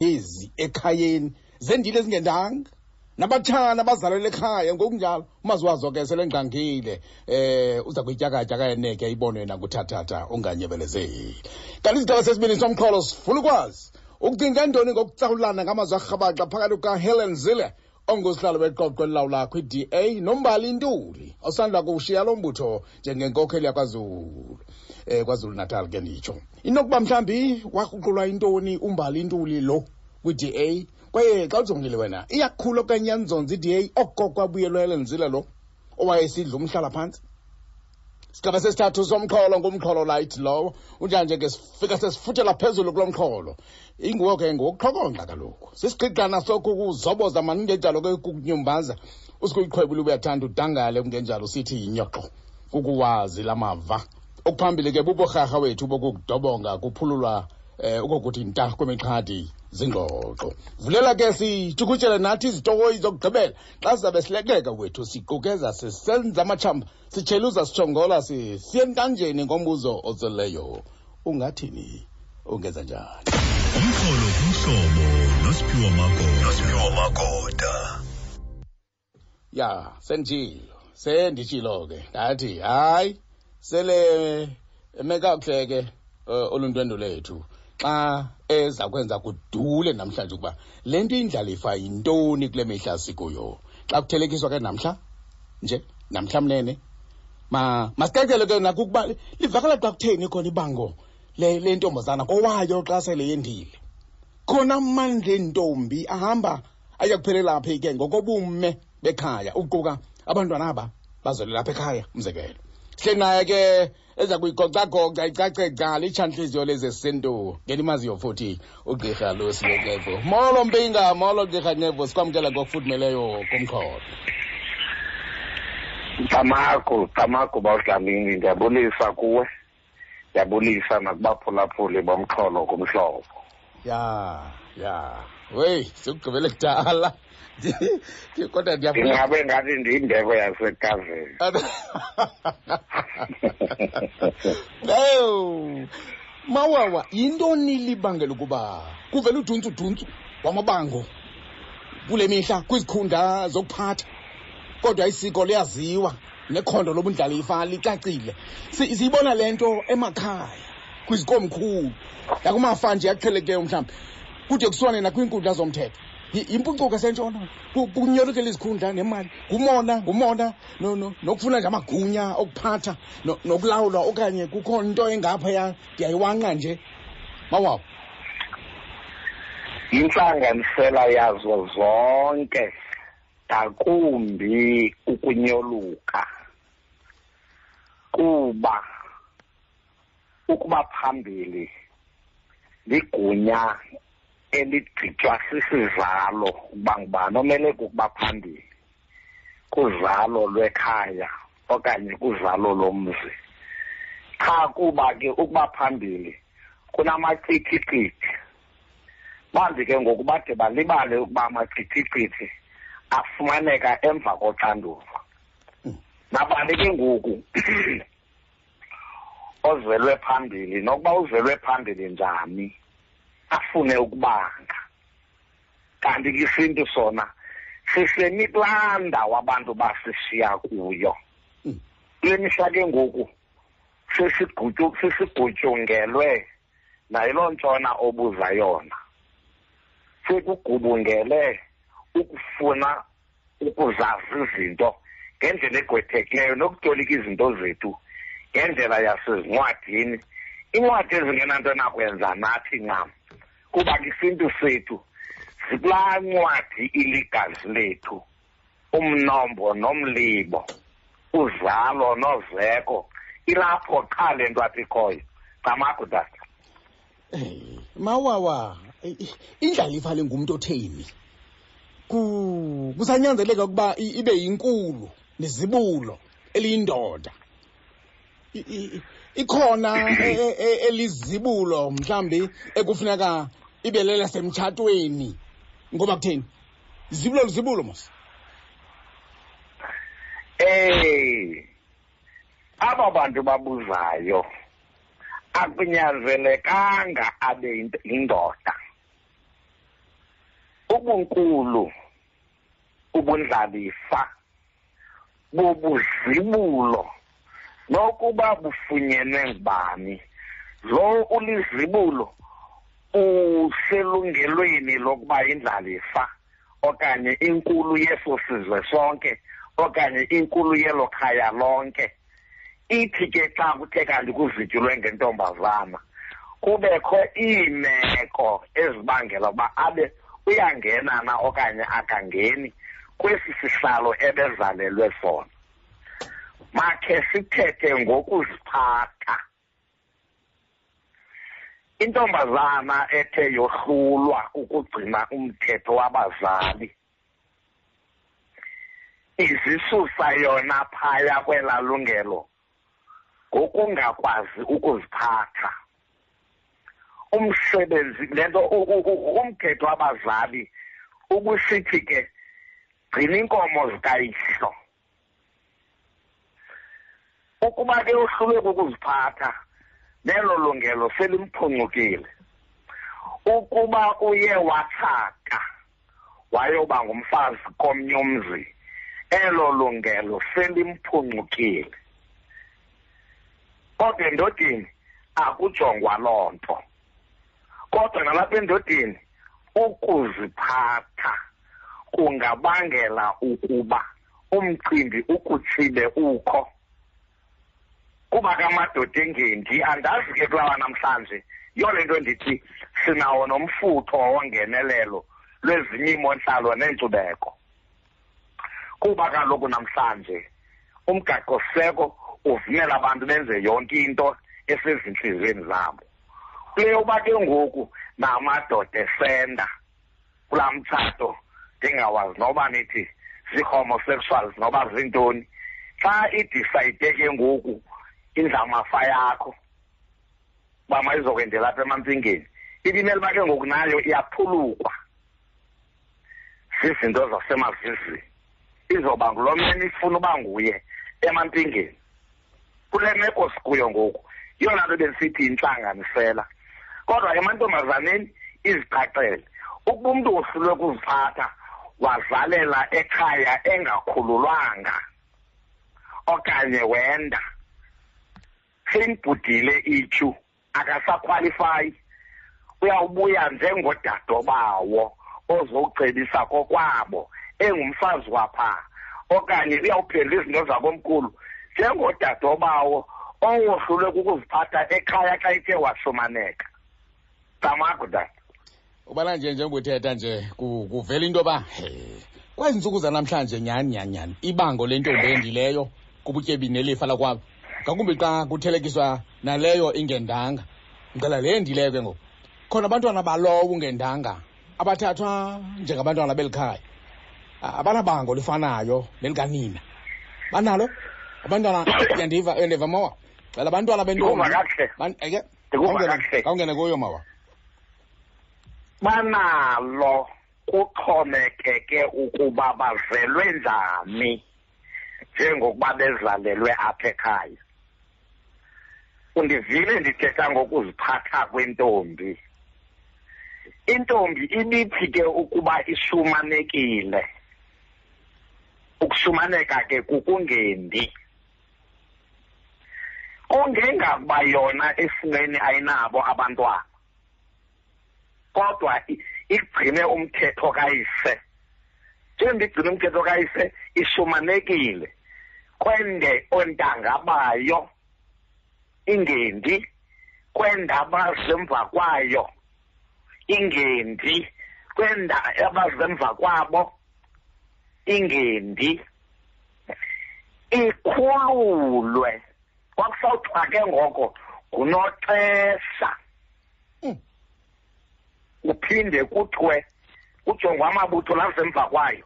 ezi ekhayeni zendile ezingendanga. Nabatshana bazalelwe ekhaya ngokunjalo. Umaziwazo ke selengqangile eh uza kuyityakatyaka yeneke ayibonwe nakuthathatha unganyebelezeli kanti isigaba sesibini somxholo sifuna ukwazi ukucinga ntoni ngokutsawulana ngamazwi arhabaxa phakathi kukahelen zille ongusihlalo weqoqo elilawula kwi-da nombali intuli osandla kuwushiya lo mbutho njengenkokheli yakwazulu eh kwazulu natal ke nditsho inokuba mhlawumbi wakruqulwa intoni umbali ntuli lo kwi-da kwaye xa ujongile wena iyakhula okanye iyanzonza i-da oko kwabuyelwa elenzile lo owayesidla umhlala phantsi. Sigaba sesithathu somxholo ngumxholo light lowo unjanje ke sifika sesifuthela phezulu kulo mxholo. Inguwo ke ngokuxhokonqa kaloku. Sisigqiqana sokukuzoboza maningenjalo ke kukunyumbaza. Usikuyiqhwebule ubuyathanda udangale kungenjalo sithi yinyoqo kukuwazi la lamava okuphambili ke buborharha wethu bokukudobonga kuphululwa eh ukokuthi nta kwemiqhadi zingxoxo vulela ke sithukutyele nathi izitokoyi zokugqibela. Xa sizabe silekeka wethu siqukeza sisenza amatshamba sitsheluza sitshongola siye ntanjeni ngombuzo ozeleyo. Ungathini? Ungenza njani? Umxholo kumhlobo nosiphiwa magoda. Magoda. Ya senditshilo senditshilo ke. Ndathi hayi sele emekakuhle ke olundwendo oluntwendo lethu xa eza kwenza kudule namhlanje ukuba le nto indlalifa yintoni kule mihla sikuyo? Xa kuthelekiswa ke namhla nje namhla mnene ma masicacele ke nakukuba livakala xa kutheni khona ibango le le ntombazana kowayo xa sele yendile. Khona amandla entombi ahamba aya kuphelela phi ke ngokobume bekhaya ukuquka abantwana aba bazolela lapha ekhaya umzekelo sihleli naye ke eza kuyigocagoca icaceca litshantliziyo lezesintu ngenimaziyo futhi ugqirha lusiye ncevo molo mpinga molo gqirha ncevo sikwamkela ngokufudumeleyo kumxholo tamako tamako bawudlamini ndiyabulisa kuwe. Ndiyabulisa nakubaphulaphuli bomxholo kumhlobo ya ya. Weyi sikugqibele kudala. Kodwa ndingabe ngathi ndiyindeko yasekazini ew mawawa yintoni libangela ukuba kuvele uduntsuduntsu wamabango kule mihla kwizikhundla zokuphatha? Kodwa isiko liyaziwa nekhondo lobundlalifa licacile. Siyibona le nto emakhaya kwizikomkhulu nakumafa nje mhlawumbi kude kuswane nakwiinkundla zomthetho yimpucuko sentshona kunyolekela izikhundla nemali. Ngumona ngumona nokufuna nje amagunya okuphatha nokulawulwa okanye kukho nto engaphaya ndiyayiwanqa nje. Mawawo intlanganisela yazo zonke ngakumbi ukunyoluka. Kuba ukuba phambili ligunya eligqitywa sisizalo ukuba ngubani omele kukuba phambili kuzalo lwekhaya okanye kuzalo lomzi. Qha kuba ke ukuba phambili kunamachithicithi bambi ke ngoku bade balibale ukuba amachithicithi afumaneka emva koxanduva. Nabani ke ngoku ozelwe phambili? Nokuba uzelwe phambili njani? Afune ukubanga. Kanti ke isintu sona sihlemi kulanda wabantu basishiya kuyo. Hmm. kule mihla ke ngoku sesigutyungelwe nayiloo ntshona obuza yona. Sekugubungele ukufuna ukuzazi izinto ngendlela egwethekileyo nokutolika izinto zethu ngendlela yasezincwadini. Incwadi ezingenanto nakwenza nathi ncam kuba isintu sethu. Zikulaa ncwadi iligazi lethu umnombo nomlibo uzalo nozeko ilapho qha le nto athi ikhoyo. Camakho tata hey, mawawa indlalifa le ngumntu otheni? Kusanyanzeleka ukuba ibe yinkulu nezibulo eliyindoda. Ikhona e, e, e, elizibulo mhlambi ekufuneka ibe lelasemtshatweni ngoba kutheni? Zibulo lizibulo mos. Eh aba bantu babuzayo akunyanzelekanga abe indoda ubunkulu ubundlalifa bubuzibulo nokuba bufunyenwe ngubani. Lo ulizibulo uselungelweni lokuba indlalifa okanye inkulu yeso sizwe sonke okanye inkulu yelo khaya lonke. Ithi ke xa kuthe kanti kuzityulwe ngentombazana kubekho iimeko ezibangela uba abe uyangena na okanye akangeni kwesi sihlalo ebezalelwe sona. Makhe sithethe ngokuziphatha. Intombazana ethe yohlulwa ukugcina umthetho wabazali. Izisusa yona phaya kwelaa lungelo ngokungakwazi ukuziphatha. Umsebenzi lento umthetho wabazali ubusithi ke gcina inkomo zikayihlo. Ukuba ke uhlulwe kukuziphatha nelo lungelo selimphuncukile ukuba uye wathaka wayoba ngumfazi komnye umzi elo lungelo selimphuncukile kodwa endodeni akujongwa loo nto. Kodwa nalapha endodeni ukuziphatha kungabangela ukuba umcimbi ukutsibe ukho. Kuba kamadoda engendi andazi ke kulawa namhlanje. Yiyo le nto ndithi sinawo nomfutho wongenelelo lwezinye imontlalo neenkcubeko. Kuba kaloku namhlanje umgaqoseko uvumela abantu benze yonke into esezintliziyweni zabo. Kule yoba ke ngoku namadoda esenda kulaa mtshato ndingawazi noba nithi zii-homosexuals noba zintoni xa idisayide ke ngoku indlamafa yakho uba mayizokwendela apha emampingeni. Ibimele uba ke ngoku nayo iyaphulukwa. Zizinto zasemazizini. Izoba ngulo meni ifuna uba nguye emampingeni. Kule meko sikuyo ngoku yiyona nto besithi intlanganisela kodwa emantombazaneni izicacele ukuba umntu wohlulwe kuziphatha wazalela ekhaya engakhululwanga okanye wenda. Seyibhudile ityhu akasakhwalifayi uyawubuya njengodadobawo ozowucebisa kokwabo engumfazi waphaa okanye uyawuphendla izinto zakomkhulu. Njengodadobawo owohlulwe kukuziphatha ekhaya xa ithe washumaneka. Tamakho dada ubala nje njengothetha nje kuvela into yoba kwezi ntsuku zanamhlanje nyhani nyhani nyhani ibango lentombi endileyo kubutyebi nelifa lakwabo. Ngakumbi xa kuthelekiswa naleyo ingendanga. Ngicela le ndileyo ke ngoku. Khona abantwana balowo ungendanga abathathwa njengabantwana beli khaya abanabango lifanayo nelikanina. Banalo? Abantwana yandiva yandiva mawa. Cela abantwana bentombi. Kawungene kuyo mawa. Banalo kuxhomekeke ukuba bazelwe njani njengokuba bezalelwe apha ekhaya. Undivile ndithetha ngokuziphatha kwentombi. Intombi ibithi ke ukuba ishumanekile ukushumaneka ke kukungendi. Kungengakuba yona esimeni ayinabo abantwana. Kodwa igcine umthetho kayise njengendigcine umthetho kayise ishumanekile kwende ontanga bayo. Ingendi kwendaba zemva kwayo. Ingendi kwenda abazemva kwabo. Ingendi ikhululwe. Kwakusawuthiwa ke ngoko ngunoxesha kuphinde kuthiwe kujongwa amabutho lasemva kwayo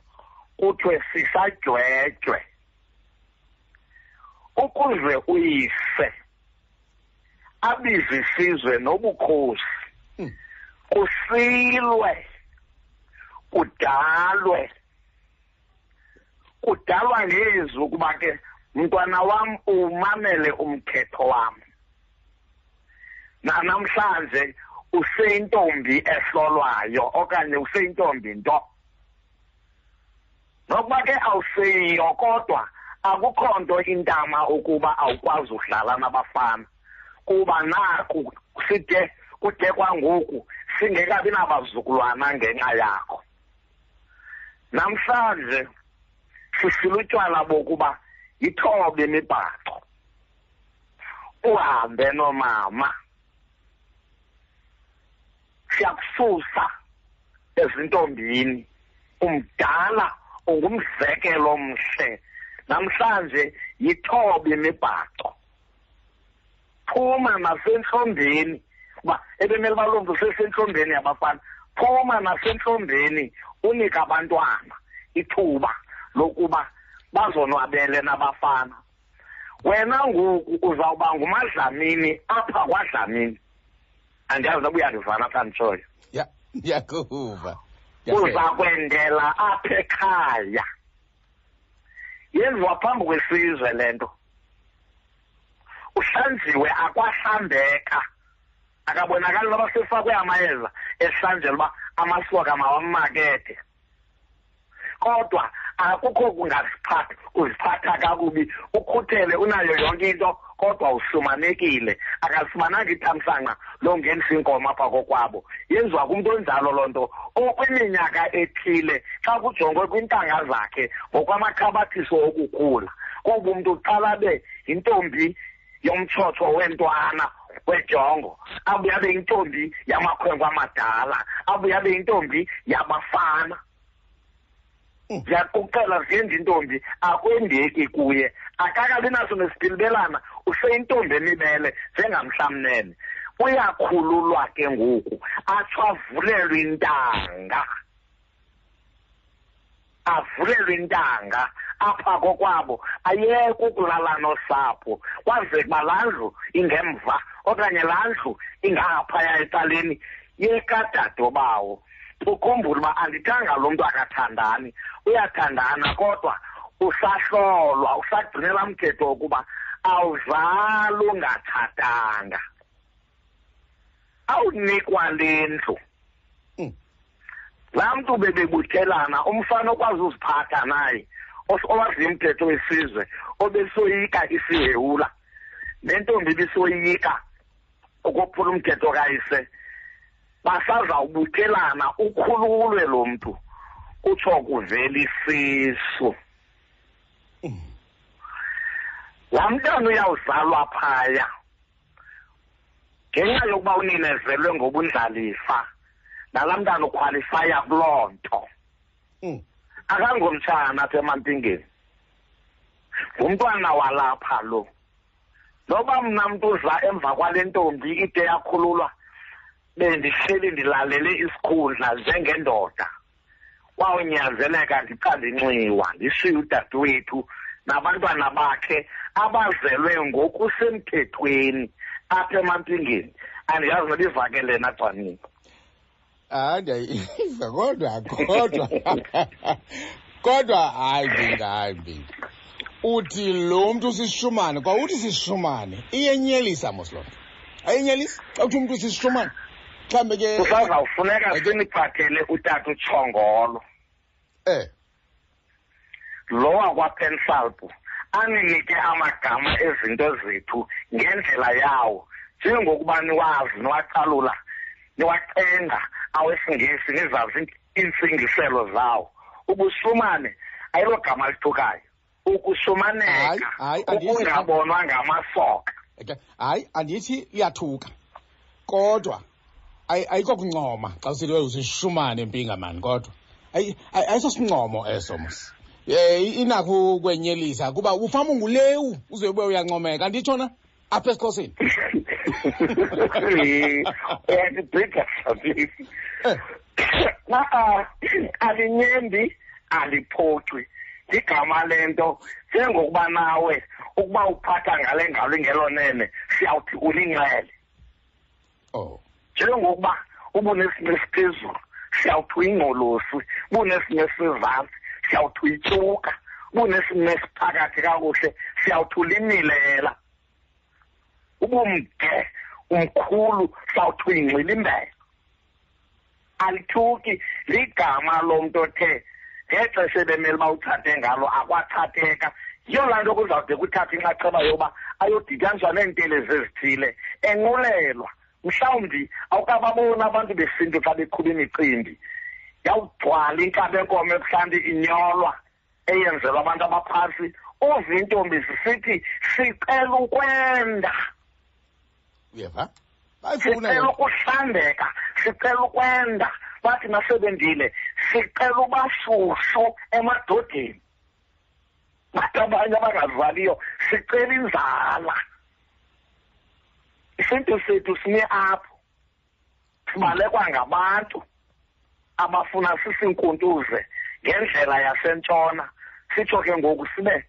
kuthiwe sisajwejwe. Ukuze uyise abize isizwe nobukhosi. Hmm. kusilwe kudalwe kudalwa ngezi ukuba ke mntwana wam umamele umthetho wam. Nanamhlanje useyintombi ehlolwayo okanye useyintombi nto. Nokuba ke awuseyiyo kodwa akukho nto intama ukuba awukwazi udlala nabafana. Kuba naku side kude kwangoku singekabi nabazukulwana ngenxa yakho. Namhlanje sisilutywala bokuba yithobe imibhaco. Uhambe nomama. Siyakususa ezintombini. Umdala ungumzekelo omhle. Namhlanje yithoba imibhaco. Phuma nasentlombeni uba ebemele balomntu sesentlombeni yabafana. Phuma nasentlombeni unike abantwana ithuba lokuba bazonwabele nabafana. Wena ngoku uzawuba ngumadlamini apha kwadlamini. Andiyazi noba uyandivana apha nditshoyo ya ndiyakuva uza kwendela apha ekhaya. Yenziwa phambi kwesizwe le nto. Uhlanjiwe akwahlambeka akabonakali noba sefakwe amayeza ehlanjela uba amasoka mawamakethe. Kodwa akukho kungaziphatha uziphatha kakubi ukhuthele unayo yonke into kodwa usumanekile. Akazifumananga ithamsanqa longenisa inkomo apha kokwabo. Yenziwa kumntu onjalo loo nto okwiminyaka ethile xa kujongwe kwintanga zakhe ngokwamakhabathiso okukhula. Kuba umntu uqala abe yintombi yomtshotsho wentwana wejongo abuye abe yintombi yamakhwenkwe amadala abuye abe yintombi yabafana ndiyakucela zenje intombi akwendeki kuye akakabi naso nesipilibelana useyintombi emibele njengamhlamnene uyakhululwa ke ngoku atsho avulelwe intanga. Avulelwe intanga. Apha kokwabo ayeke ukulala nosapho. Kwazeke uba laa ndlu ingemva okanye laa ndlu ingaphaya ecaleni yekadadobawo ukhumbule uba andithanga lo mntu akathandani uyathandana kodwa usahlolwa usagcinela mthetho wokuba awuzali ungatshatanga awunikwa le ndlu. Mm. laa mntu bebebuthelana umfana okwazi uziphatha naye os- owaziyo umthetho wesizwe obesoyika isihewula. Nentombi ibisoyika ukophula umthetho kayise. Basazawubuthelana ukhululwe lo mntu. Kutsho kuvela isisu. Laa mntana uyawuzalwa phaya. Ngenxa yokuba uninezelwe ngobundlalifa nalaa mntana ukhwalifaya kuloo nto. Mm. Akangomtshana apha emampingeni ngumntwana walapha lo. Noba mna mntu uza emva kwale ntombi ide yakhululwa bendihleli ndilalele isikhundla njengendoda. Kwawunyanzeleka ndiqale inxiwa ndishiye udadewethu nabantwana bakhe abazelwe ngokusemthethweni apha emampingeni. Andiyazi noba ivakele nagxanini hayi ndiyayiva kodwa kodwa. Kodwa hayi mbinga hayi. Mbinga uthi lo mntu usishumane kwauthi sishumane iyenyelisa mos loo nto ayenyelisa xa uthi umntu usishumane mhlawumbe ke kusazawufuneka Eke- siniphathele utata utshongolo. Eh. Lo wakwapensalpo aninike amagama ezinto zethu ngendlela yawo njengokuba niwazi niwacalula niwacenga awesingesi nizazi iintsingiselo zawo. Ubusumane ayilogama lithukayo ukusumaneka ukungabonwa ngamasoka. Hayi andithi liyathuka kodwa ayi- ayikho kuncoma xa usithi "Wewe usishumane mpinga mani kodwa. Ayi- ayi- ayisosincomo eso mos. Um inakho ukwenyelisa kuba ufama ungulewu uzobe uyancomeka anditsho na? Apha esixhoseni. uyandibhida sabisi Eh. na alinyembi aliphoxi igama lento njengokuba nawe ukuba uphatha ngale ngalo ingelonene siyawuthi ulinxele. Oh. Njengokuba ubunesimo esiphezulu siyawuthi uyingqolosi bunesimo esizantsi siyawuthi uyityuka bunesimo esiphakathi kakuhle siyawuthi ulimilela ubumde umkhulu sawuthi uyingxila imbele alithuki ligama lomntu othe ngexesha ebemele uba uthathe ngalo akwathatheka. Yiyo laa nto kuzawude kuthatha inxaxheba yoba ayodityaniswa neentelezi ezithile enqulelwa. Mhlawumbi awukababoni abantu besintu xa beqhuba imicimbi. Yawugcwala inkabi enkomo ebuhlanti inyolwa eyenzelwa abantu abaphantsi. Uva intombi zisithi sicela ukwenda. Uyeva? Sicela ukuhlambeka sicela ukwenda. Bathi nasebendile sicela ubashushu emadodeni. Bathi abanye abangazaliyo sicela inzala. Isintu sethu sime apho. Sibalekwa ngabantu abafuna sisinkuntuze ngendlela yasentshona. Sitsho ke ngoku sibe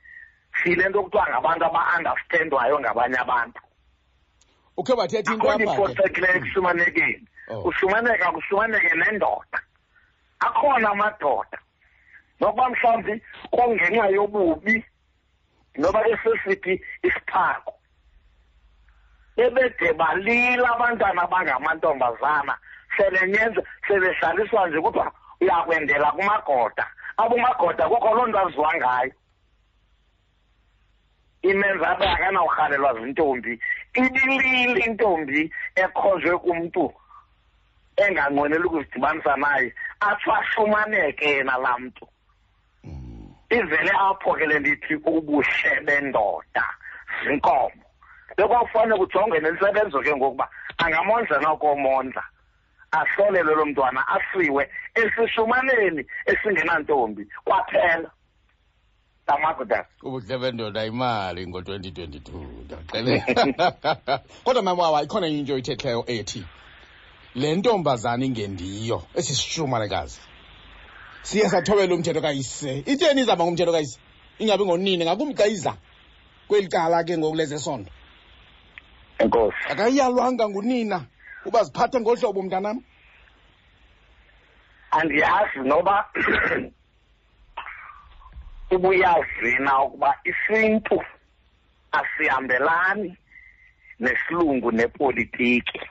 sile nto kuthiwa ngabantu aba-understandwayo ngabanye abantu. Ukhe wathetha into akho nto apha ke iphosekileyo ekusumanekeni Oh. kusumaneka kusumaneke nendoda. Akhona amadoda. Nokuba mhlawumbi kongenxa yobubi noba ke sesithi isiphako bebede balila abantwana abangamantombazana selenyenza sebehlaliswa nje kuthiwa uyakwendela kumagoda. Abomagoda kukho loo nto aziwa ngayo. Imenza abe akanawurhalelwa zintombi ibilile intombi ekhonjwe kumntu enganqweneli ukuzidibanisa naye atsho afumaneke yena laa mntu. Ivele apho ke le ndithi ubuhle bendoda zinkomo. Bekwafane kujongwe nentsebenzo ke ngokuba angamondla nokomondla ahlolelwe lo mntwana asiwe esishumaneni esingenantombi kwaphela. Tamakuda ubuhle bendoda imali ngo-2022 ndiyaxelela kodwa mama wawa ikhona enye into oyithethileyo ethi le ntombazana ingendiyo esisishumanekazi siye sathobela umthetho kayise. Itheni izaba ngumthetho kayise? Ingabi ngonini ngakumbi xa iza kweli cala ke ngoku lezesondo enkosi. Akayiyalwanga ngunina uba ziphathe ngolu hlobo mntanam. Andiyazi noba ubuyazi na ukuba isintu asihambelani nesilungu nepolitiki.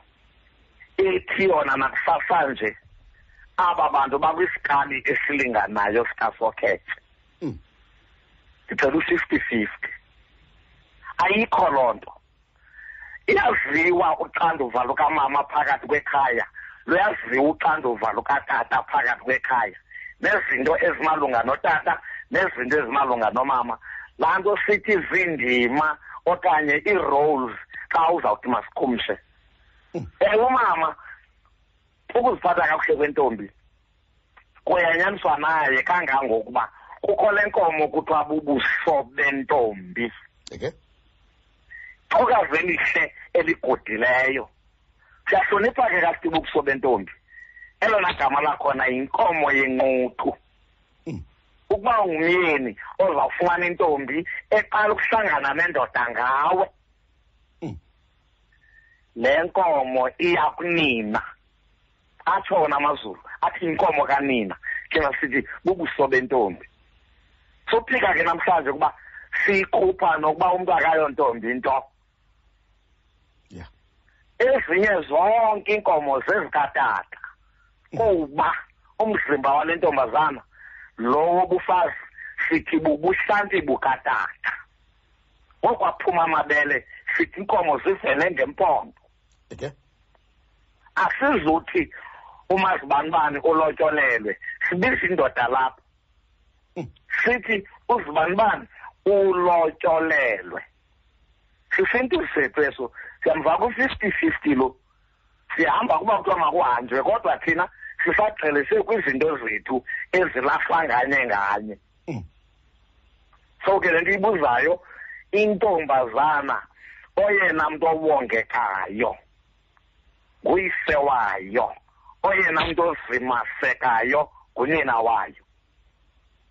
Ethi yona nakusasa nje aba bantu bakwisikali esilinganayo sikasokhethe Mm. ndicela u-fifty fifty. Ayikho loo nto. Iyaziwa uxanduva lukamama phakathi kwekhaya luyaziwa uxanduva lukatata phakathi kwekhaya nezinto ezimalunga notata nezinto ezimalunga nomama. Laa nto sithi ziindima okanye ii-roles xa uzawuthi masikhumshe. Mm. ewe umama ukuziphatha kakuhle kwentombi kuyanyaniswa naye kangangokuba kukho le nkomo kuthiwa bubuso bentombi. Eke? Xokazi elihle eligodileyo. Siyahlonipha ke kasithi bubuso bentombi. Elona gama lakhona yinkomo yenquthu. Ukuba ungumyeni ozawufumana intombi eqala ukuhlangana nendoda ngawe. Mm. le nkomo iya kunina. Atsho wona amazulu athi inkomo kanina thina sithi bubuso bentombi. Sophika ke namhlanje ukuba siyikhupha nokuba umntu akayontombi into. Ezinye zonke iinkomo zezikatata kuba umzimba wale ntombazana lowo bufazi sithi bubuhlanti bukatata. Ngokwaphuma amabele sithi iinkomo zivele ngempondo eke? Asizuthi umazibanibani ulotyolelwe sibiza indoda lapho. Mm. sithi uzibanibani ulotyolelwe sisintu sethu eso siyamva ku-fifty fifty lo sihamba kuba kuthiwa makuhanjwe kodwa thina sisagxelise kwizinto zethu ezilahlwa nganye nganye. Mm. so ke le nto ibuzayo intombazana oyena mntu owongekayo nguyise wayo oyena mntu ozimasekayo ngunina wayo.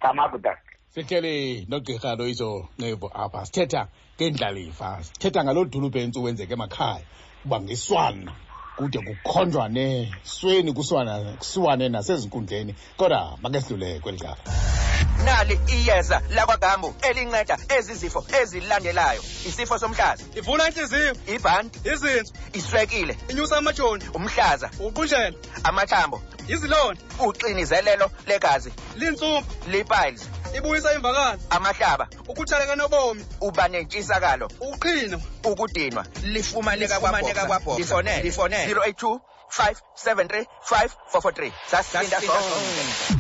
Camakuda sihleli nogqirha loyiso nqevo apha sithetha ngendlalifa sithetha ngalo dulubhe entsu wenzeka emakhaya kubangiswana kude kukhonjwane sweni kuswana kusiwane nasezinkundleni. Kodwa make sidlule kweli cala. Nali iyeza lakwagambu elinceda ezi zifo ezilandelayo. Isifo somhlaza. Ivula inhliziyo. Ibhanti. Izinso. Iswekile. Inyusa amajoni. Umhlaza. Uqunjela amathambo. Izilonda. Uxinizelelo legazi linsumpa lipiles. Ibuyisa imvakazi. Amahlaba. Ukuthaleka nobomi uba nentshisakalo. Uqhino ukudinwa. Lifumaneka Lifumaneka kwaBoxer. kwaBoxer. Lifone- Lifone. 082 573 5443 sasinda sonke.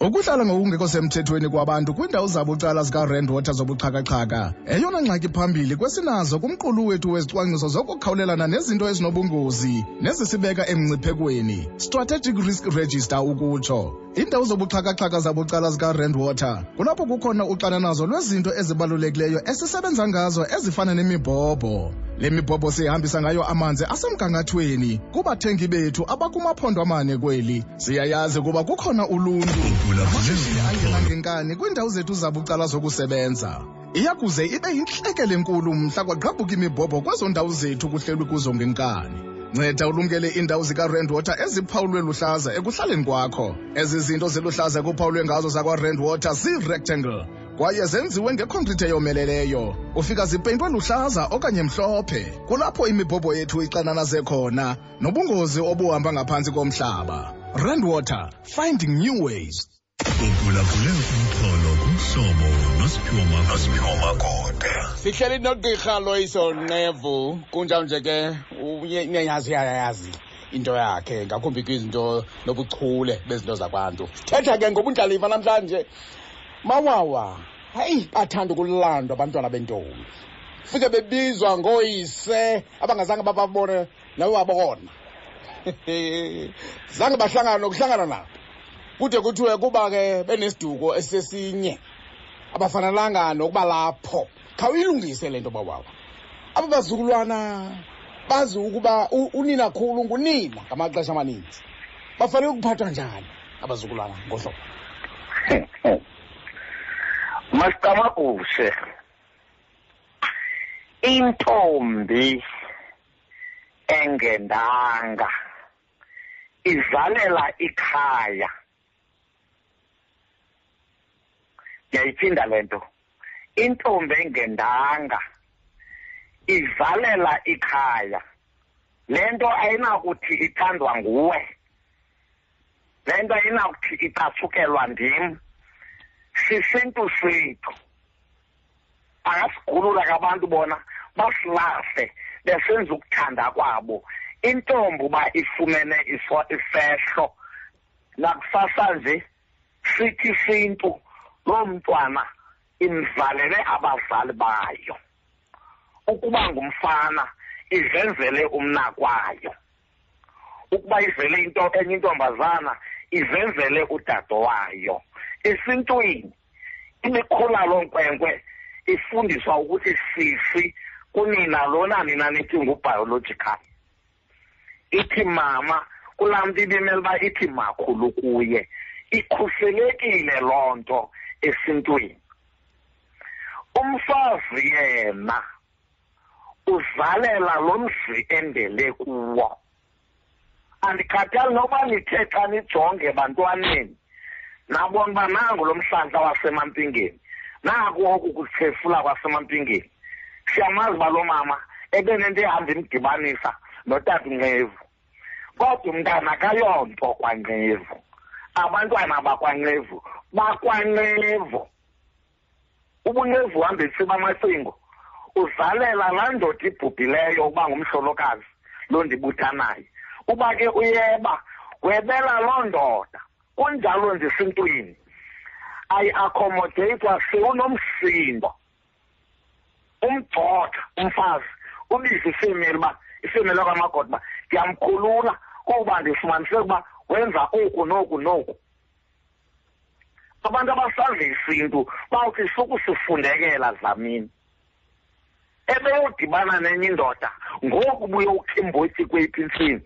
ukuhlala ngokungekho semthethweni kwabantu kwiindawo zabucala zikarand water zobuxhakaxhaka. Eyona ngxaki phambili kwesinazo kumqulu wethu wezicwangciso zokukhawulelana nezinto ezinobungozi nezisibeka emngciphekweni. Strategic risk register ukutsho. Iindawo zobuxhakaxhaka zabucala zikarand water kulapho kukhona uxananazo lwezinto ezibalulekileyo esisebenza ngazo ezifana nemibhobho. Le mibhobho sihambisa ngayo amanzi asemgangathweni kubathengi bethu abakumaphondo amane kweli. Siyayazi ukuba kukhona uluntu. Amashishini angena ngenkani kwiindawo zethu zabucala zokusebenza iyakuze ibe yintlekele enkulu mhla kwagqabhuka imibhobho kwezo ndawo zethu kuhlelwe kuzo ngenkani nceda ulumkele iindawo zikarandwater eziphawulwe luhlaza ekuhlaleni kwakho. Ezi zinto ziluhlaza ekuphawulwe ngazo zakwarandwater zii-rectangle kwaye zenziwe ngekhonkrithi eyomeleleyo. Ufika zipeyintwe luhlaza okanye mhlophe kulapho imibhobho yethu ixananaze khona nobungozi obuhamba ngaphantsi komhlaba. Randwater finding new ways uphulaphule umxholo kumhlobo nosiphiwo makode sihleli nogqirha loyiso nqevu kunjalo nje ke uyayazi uyayazi into yakhe. Ngakumbi kwizinto nobuchule bezinto zakwantu. Thetha ke ngobundlalifa namhlanje. Mawawa hayi bathanda ukulandwa abantwana bentombi. Fike bebizwa ngooyise abangazange bababone nawe wabona. Zange bahlangana nokuhlangana nabo. Kude kuthiwe kuba ke benesiduko esisesinye. Abafanelanga nokuba lapho. Khawuyilungise le nto bawawa aba bazukulwana bazi ukuba unina khulu ngunina ngamaxesha amaninzi. Bafanele ukuphathwa njani abazukulwana ngohlobo? Masiqamabushe intombi engendanga izalela ikhaya. Ndiyayiphinda le nto intombi engendanga izalela ikhaya. Le nto ayinakuthi ithandwa nguwe. Le nto ayinakuthi icatshukelwa ndim. Sisintu sethu. Angasigulula ke abantu bona basilahle besenza ukuthanda kwabo. Intombi uba ifumene ifehlo. Nakusasa nje sithi isintu. Loo mntwana imvalele abazali bayo. Ukuba ngumfana izenzele umnakwayo. Ukuba ivele into enye intombazana izenzele udade wayo esintwini imikhula loo nkwenkwe ifundiswa ukuthi sisi kunina lona nina nithi ngubiological. Ithi mama kulaa mntu ibimele uba ithi makhulu kuye ikhuselekile loo nto. Esintwini. Umfazi yena uzalela lo mzi endele kuwo. Andikhathali noba nithe xa nijonge bantwaneni. Nabona uba nangu lo mhlantla wasemampingeni naku oku kuthefula kwasemampingeni. Siyamazi uba lo mama ebenento ehamba imdibanisa notata unqevu kodwa umntana akayonto kwanqevu abantwana bakwanqevu bakwanqevu ubunqevu uhamba etsiba amacingo uzalela laa ndoda ibhubhileyo uba ngumhlolokazi loo ndibutha naye uba ke uyeba webela loo ndoda. Kunjalo nje esintwini ayi-accommodate sewunomsindo. Umgxotha umfazi ubize ifemeli uba ifemeli yakwamagoda uba ndiyamkhulula kuba ndifumaniseke uba wenza oku noku noku. Abantu abasazi isintu bawuthi sukusifundekela dlamini ebeyodibana nenye indoda ngoku imbotyi kweyiphi intsini.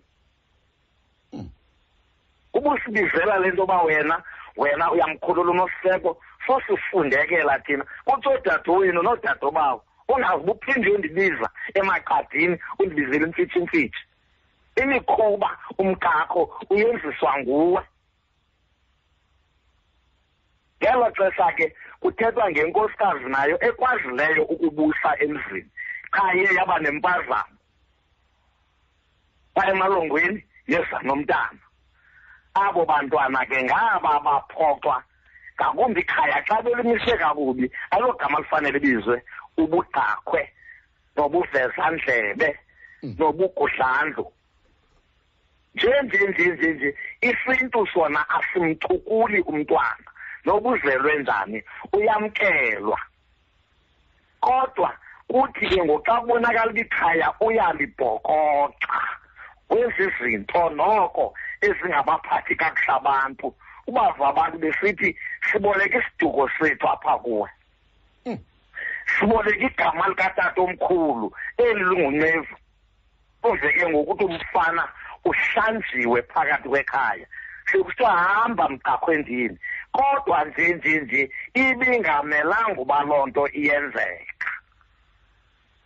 Ubusibizela le nto uba wena wena uyamkhulula unosiseko sosifundekela thina. Kutsho odadewenu noodadobawo ungazi uphinde uyondibiza emaqadini undibizele imfitshi imfitshi imikhuba umgaqo uyenziswa nguwe. Xesha ke kuthethwa ngenkosikazi nayo ekwazileyo ukubusa emzini. Qha iye yaba nempazamo. Pha emalongweni yeza nomntana. Abo bantwana ke ngaba baphoxwa ngakumbi ikhaya xa belimise kakubi alogama lifanele bizwe ubudakwe nobuvezandlebe Mm. Nobugudlandlo nje nje nje isintu sona asimchukuli umntwana. Nobuzelwe njani uyamkelwa. Kodwa kuthi ke ngoxa kubonakala uba ikhaya uyalibhokoxa kwezi zinto noko ezingabaphathi kakuhle abantu. Ubava abantu besithi siboleka isiduko sethu apha kuwe. Mm. siboleka igama likatata omkhulu eli lunguncevu uze ke ngokuthi umfana uhlanjiwe phakathi kwekhaya. Sekuthiwa hamba mqakhwendini kodwa nje nje nje ibingamelanga uba loo nto iyenzeka.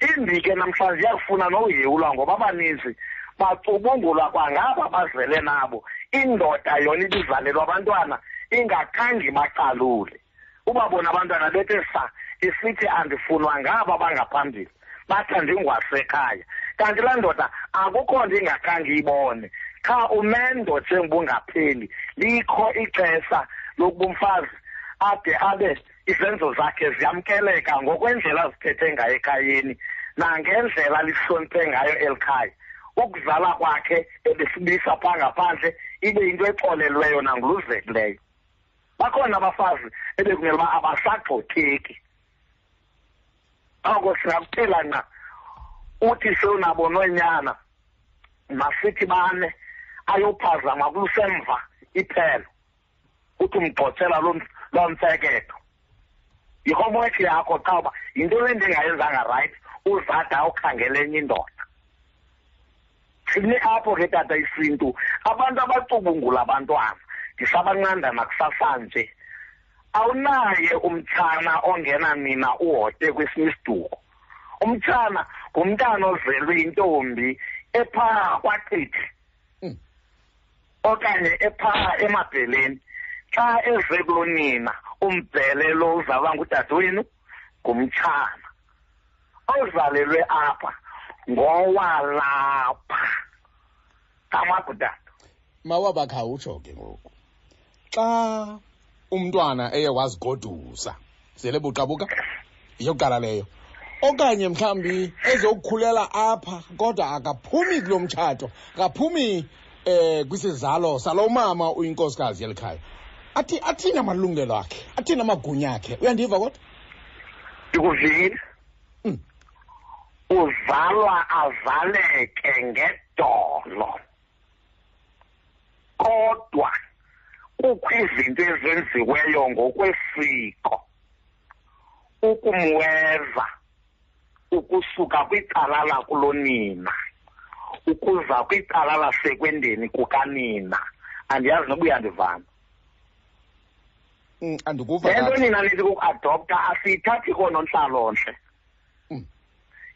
Imbi ke namhlanje iyakufuna noyewulwa ngoba abaninzi bacubungulwa kwangaba bazele nabo. Indoda yona ibizalelwa abantwana ingakhange bacalule ubabona abantwana bethe sa isithi andifunwa ngaba bangaphambili bathi andingwasekhaya kanti laa ndoda akukho nto ingakhange iyibone qha umendo njengoba ungapheli likho ixesha lokuba umfazi ade abe izenzo zakhe ziyamkeleka ngokwendlela aziphethe ngayo ekhayeni nangendlela lihloniphe ngayo eli khaya. Ukuzala kwakhe ebesibisa phaa ngaphandle ibe yinto exolelweyo nanguluzekileyo. Bakhona abafazi ebekumele uba abasagxotheki. Oko singakuphela nqa uthi sewunabo noonyana masithi bane ayophazama kulusemva iphelo. Uthi umgxothela loo mfekedo yi-homework yakho xa uba yinto le ndingayenzanga rayithi uzada ukhangela enye indoda. Sini apho ke tata isintu abantu abacubungula abantwana ndisabanqanda nakusasanje awunaye umtshana ongena nina uhote kwesinye isiduko. Umtshana ngumntana ozelwe intombi ephaa kwaqithi Mm. okanye ephaa emabheleni. Xa eze kulonina umbhele lo uzalwa ngudadewenu ngumtshana. Ozalelwe apha ngowalapha. Kamagudada mawaba khawutsho ke ngoku. Xa umntwana eye wazigodusa zele buqabuka yeyokuqala leyo. Okanye mhlawumbi ezokukhulela apha kodwa akaphumi kulo mtshato akaphumi eh kwisizalo salo mama uyinkosikazi yeli khaya. Athi athini amalungelo akhe athini amagunya akhe uyandiva kodwa? Ndikuvile. Mm. uzalwa azaleke ngedolo. Kodwa kukho izinto ezenziweyo ngokwesiko. Ukumweza ukusuka kwicala lakulonina ukuza kwicala lasekwendeni kukanina. Andiyazi noba uyandivana. Mm, andikuva le nto nina nithi kukuadopta asiyithathi koonontlalontle Mm.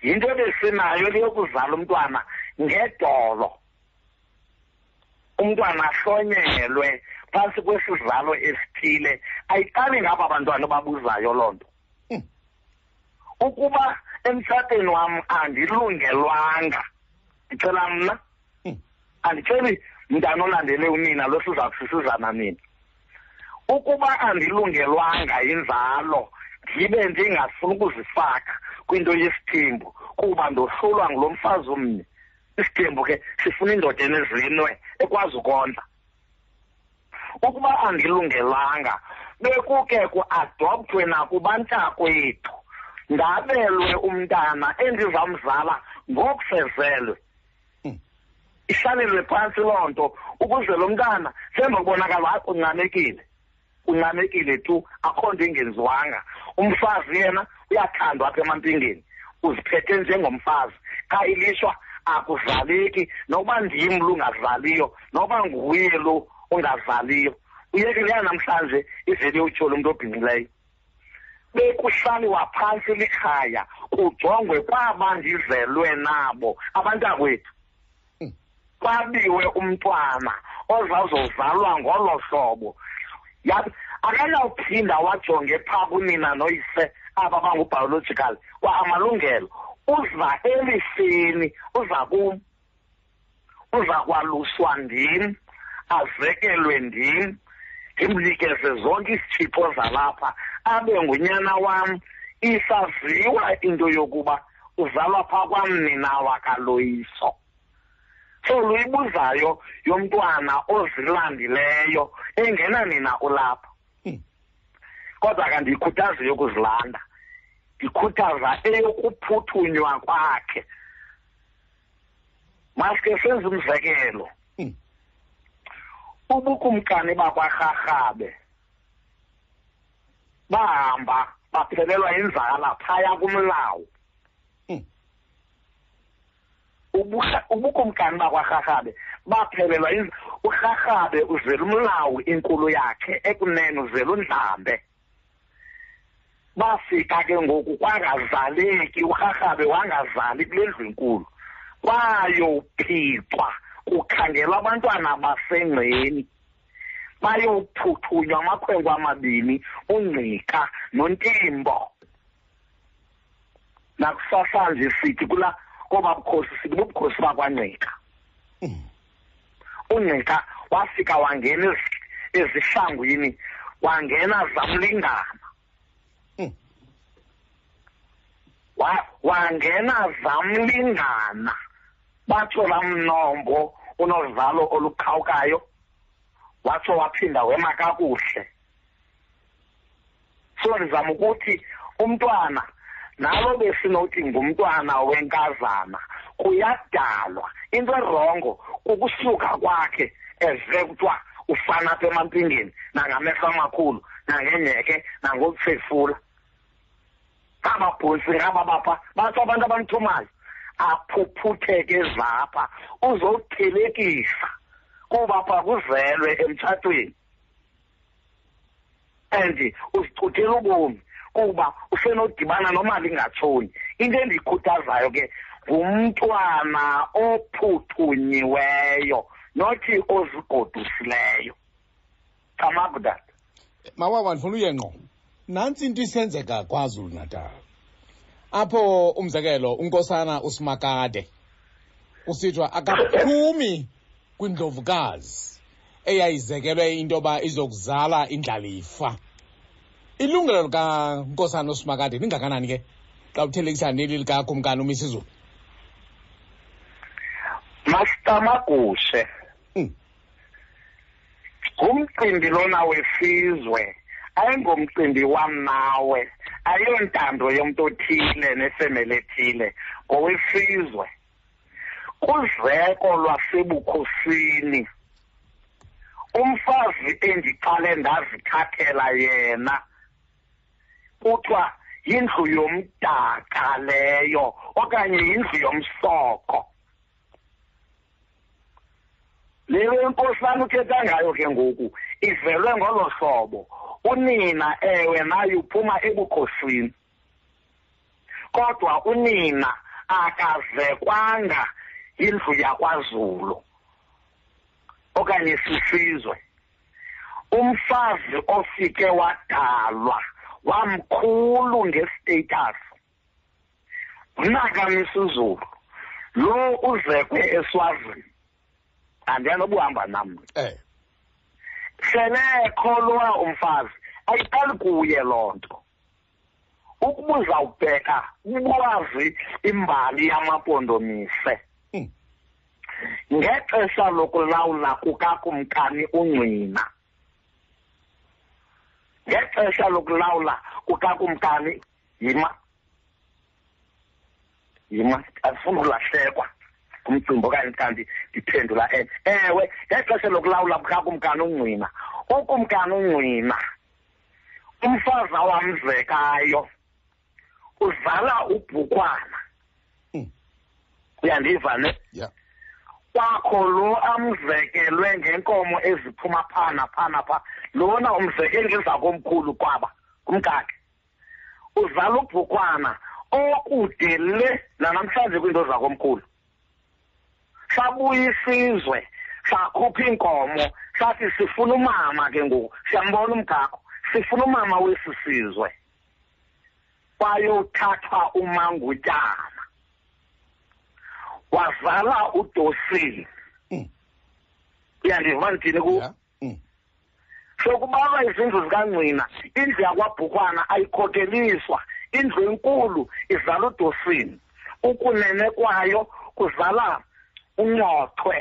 yinto ebesinayo leyokuzala umntwana ngedolo. Umntwana ahlonyelwe phantsi kwesizalo esithile. Ayiqali ngaba bantwana babuzayo loo nto. Mm. ukuba emtshatweni wam andilungelwanga. Ndicela mna Mm. andiceli mntana olandele unina lo siza kusisizana nina ukuba andilungelwanga inzalo ndibe ndingafuni ukuzifaka kwinto yesithembu kuba ndohlulwa ngulo mfazi omnye. Isithembu ke sifuna indoda enezinwe ekwazi ukondla. Ukuba andilungelanga bekuke kuadopthwe nakubantakwethu ndabelwe umntana endizamzala ngokufezelwe Mm. ihlalelwe phantsi loo nto ukuze lo mntana semva kubonakala hayi uncamekile uncamekile tu akho nto ingenziwanga umfazi yena uyathandwa apha emampingeni. Uziphethe njengomfazi. Qha ilishwa akuzaleki. Noba ndim lungazaliyo noba nguye lo ungazaliyo uyekeleya namhlanje ivele utyhole umntu obhinqileyo. Bekuhlaliwa phantsi likhaya kujongwe kwaba ndizelwe nabo abantakwethu Mm. kwabiwe umntwana ozawuzozalwa ngolo hlobo Ya- akayawuphinda wajonge phaa kunina noyise aba bangubiological kwa-amalungelo uza elifini uza kum uza kwaluswa ndim azekelwe ndim ndimnikeze zonke isithipho zalapha. Abe ngunyana wam isaziwa into yokuba uzalwa phaa kwamnina wakaloyiso. So luyibuzayo yomntwana ozilandileyo engena nina ulapha Hmm. kodwa ke ndiyikhuthaza yokuzilanda ndikhuthaza eyokuphuthunywa kwakhe. Maske senze umzekelo. Ubukumkani bakwarharhabe bahamba baphelelwa yinzala phaya kumlawu. Hmm. Ubukumkani bakwarharhabe baphelelwa urharhabe uzela umlawu inkulu yakhe ekunene uzela undlambe. Bafika ke ngoku kwangazaleki urharhabe wangazali kule ndlu inkulu kwayophixwa kukhangelwa abantwana basengceni bayophuthunywa amakhwenkwe amabini ungqika nontimbo. Nakusasanje sithi kula koba bukhosi sithi bubukhosi bakwangqika. Ungqika wafika wangena ezi- ezihlangwini wangena zamlingana. Wa- wangena zamlingana batsho laa mnombo unovalo olukhawukayo watsho waphinda wema kakuhle. So ndizama ukuthi umntwana nalo besinothi ngumntwana wenkazana kuyadalwa. Into erongo kukusuka kwakhe eze kuthiwa ufana apha emampingeni nangamehlo amakhulu nangenyeke nangokuphefula ngababhosi ngaba bapha batsho abantu abamthumayo aphuphutheke zapha uzothelekisa kuba pha kuzelwe emtshatweni. And uzichuthela ubomi kuba usenodibana noma lingatshoni into endiyikhuthazayo ke ngumntwana ophuthunyiweyo nothi ozigodusileyo camakudat mawaba ndifuna uye ngqo. Nantsi into isenzeka kwazulu natal apho umzekelo unkosana usimakade kusithiwa akaphumi kwindlovukazi eyayizekelwe into yoba izokuzala indlalifa. Ilungelo likankosana usimakade lingakanani ke? Xa uthelekisa neli likakumkani umisizulu? Masitamagushe Mm. ngumcimbi lona wesizwe. Ayingomcimbi wam nawe ayontando yomntu othile nefemeli ethile ngowesizwe kuzeko lwasebukhosini. Umfazi endiqale ndazithathela yena kuthiwa yindlu yomdaka leyo okanye yindlu yomsoko. Le nkosana uthetha ngayo ke ngoku ivelwe ngolo hlobo. Unina ewe naye uphuma ebukhosini. Kodwa unina akazekwanga yindlu yakwazulu okanye sisizwe. Umfazi ofike wadalwa wamkhulu ngestatus. Unakamisa lo uzekwe eswazini andiyanobuhamba nam eh. Selekho lowa umfazi. Ayiqali kuye loo nto. Ukuba uzawubheka ukwazi imbali yamapondomise. Hmm. ngexesha lokulawula kukakumkani ungqina ngexesha lokulawula kukakumkani yima yima andifuna ukulahlekwa ngumcimbi okanye kanti ndiphendula e ewe ngexesha lokulawula kukakumkani ungqina ukumkani ungqina umfazi awamzekayo uzala ubhukwana. Hmm. uyandiva ne? Kwakho lo amzekelwe ngenkomo eziphuma phana phana pha lona umzekeli ngeza komkhulu kwaba kumkakhe. Uzala ubhukwana okude le nanamhlanje kwiinto zakomkhulu. Sabuya isizwe sakhupha iinkomo sathi sifuna umama ke ngoku. Siyambona umgakho sifuna umama wesi sizwe. Wayothathwa umangutyana. Wazala udosini. Mm. uyandiva ndithini ku? Mm. sokubalwa izindlu zikancina indlu yakwabhukwana ayikhokeliswa indlu enkulu izala udosini. Ukunene kwayo kuzala unyothwe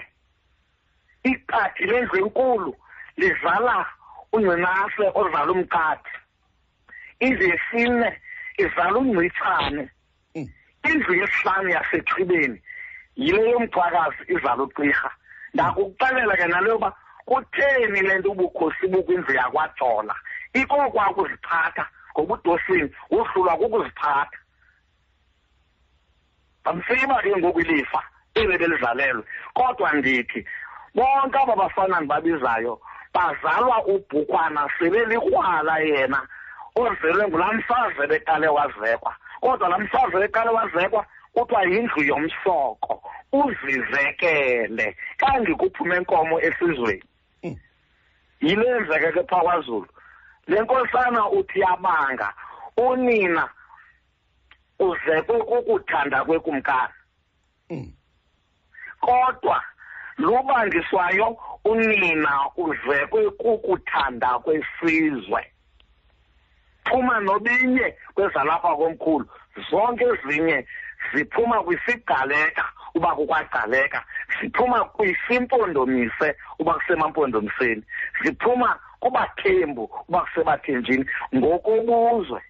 iqadi lendlu enkulu lizala ungcinase ozala umqadi indlu yesine izala ungcitshane Mm. indlu yesihlanu yasethibeni yile yomthwakazi izala uqirha ndakukuxelela ke nalo yoba kutheni le nto ubukhosi bukwindlu yakwajola? Ikokwa ukuziphatha ngoba udosini wohlulwa kukuziphatha. Bamsiba ke ngoku ilifa. Eli belizalelwe kodwa ndithi bonke aba bafana ndibabizayo bazalwa ubhukwana sebelikrwala yena ozelwe ngulaa mfazi beqale wazekwa. Kodwa laa mfazi beqale wazekwa kuthiwa yindlu yomsoko uzizekele. Kangikuphume enkomo esizweni. Mm. yile yenzeke ke phaa kwazulu. Le nkosana uthi yabanga unina uzekwe kukuthanda kwekumkani Mm. Kodwa lubangiswayo unina uzekwe kukuthanda kwesizwe. Phuma nobinye kwezalapha komkhulu. Zonke ezinye ziphuma kwisigaleka uba kukwagqaleka ziphuma kwisimpondomise uba kusemampondomiseni ziphuma kubathembu uba kusebathenjini ngokobuzwe.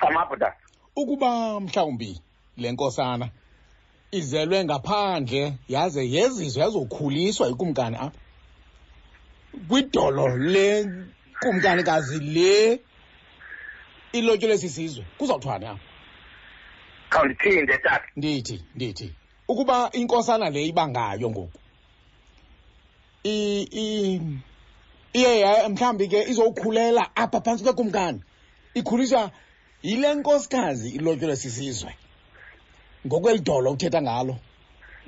Samabhuda ukuba mhlawumbi le nkosana izelwe ngaphandle yaze yezizwe yazokhuliswa yikumkani apha kwidolo lenkumkanikazi le ilotyolwe sisizwe kuzawuthwani apha khawundiphinde tata. Ndithi ndithi ukuba inkosana le ibangayo ngoku i i iye ya- mhlawumbi ke izowukhulela apha phantsi kwekumkani ikhuliswa yile nkosikazi ilotyolwe sisizwe ngokweli dolo uthetha ngalo.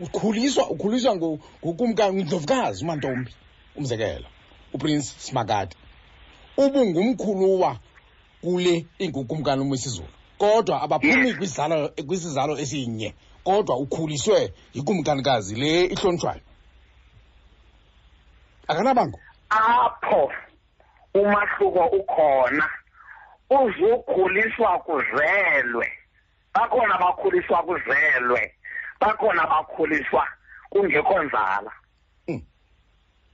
Ukhuliswa ukhuliswa ngu- ngukumkani ndlovukazi umantombi umzekelo uprince simakade ubungumkhuluwa kule ingukumkani umwisizulu kodwa abaphumi kwizalo kwisizalo esinye kodwa ukhuliswe yikumkanikazi le ihlonitshwayo akanabango? Apho umahluko ukhona uzukhuliswa kuzelwe. Bakhona bakhuliswa kuzelwe. Bakhona bakhuliswa kungekho nzala. Mm.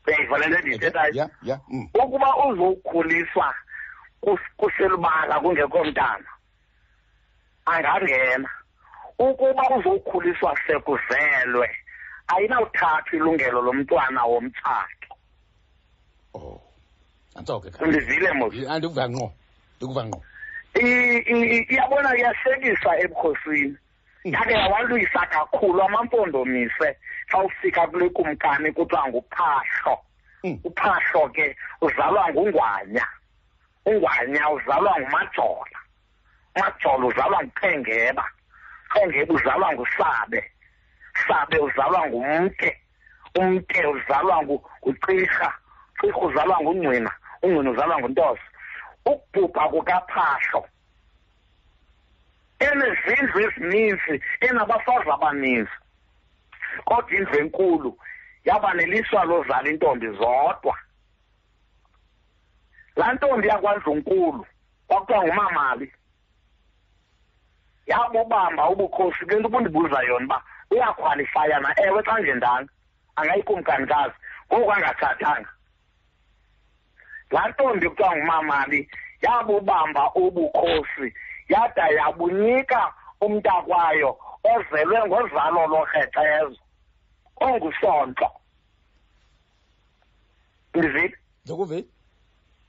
uyayiva le ndiyithethayo ya ya mm. ukuba uzokhuliswa kus- kuselubala kungekho mntana angangena. Ukuba uzokhuliswa sekuzelwe ayinawuthathwa ilungelo lomntwana womtshato. Oh antsoke undivile mos. Andikuva ngqo ndikuva ngqo. Iyabona iyahlekisa ebukhosini. Mm. yake yawalwisa kakhulu amampondomise xa ufika kule kumkani kuthiwa nguphahlo. Mm. uphahlo ke uzalwa ngungwanya. Ungwanya uzalwa ngumajola. Umajola uzalwa nguqhengeba qhengeba uzalwa ngusabe. Sabe uzalwa ngumke. Umke uzalwa ngu- nguqirha qirha uzalwa ngungcina. Ungcina uzalwa nguntosa ukubhubha kukaphahlo. Enezindlu ezininzi enabafazi abaninzi kodwa indlu enkulu yaba neliswa lozala intombi zodwa. Laa ntombi yakwandlunkulu kwakuthiwa ngumamali yabubamba ubukhosi. Ke nto ubundibuza yona uba uyakhwalifaya na? Ewe xa ngendanga angayikumkanikazi ngoku angatshatanga. Laa ntombi kuthiwa ngumamali yabubamba ubukhosi yada yabunika umntakwayo ozelwe ngozalo lorhexezo ongusonto. Ndivile ndikuvi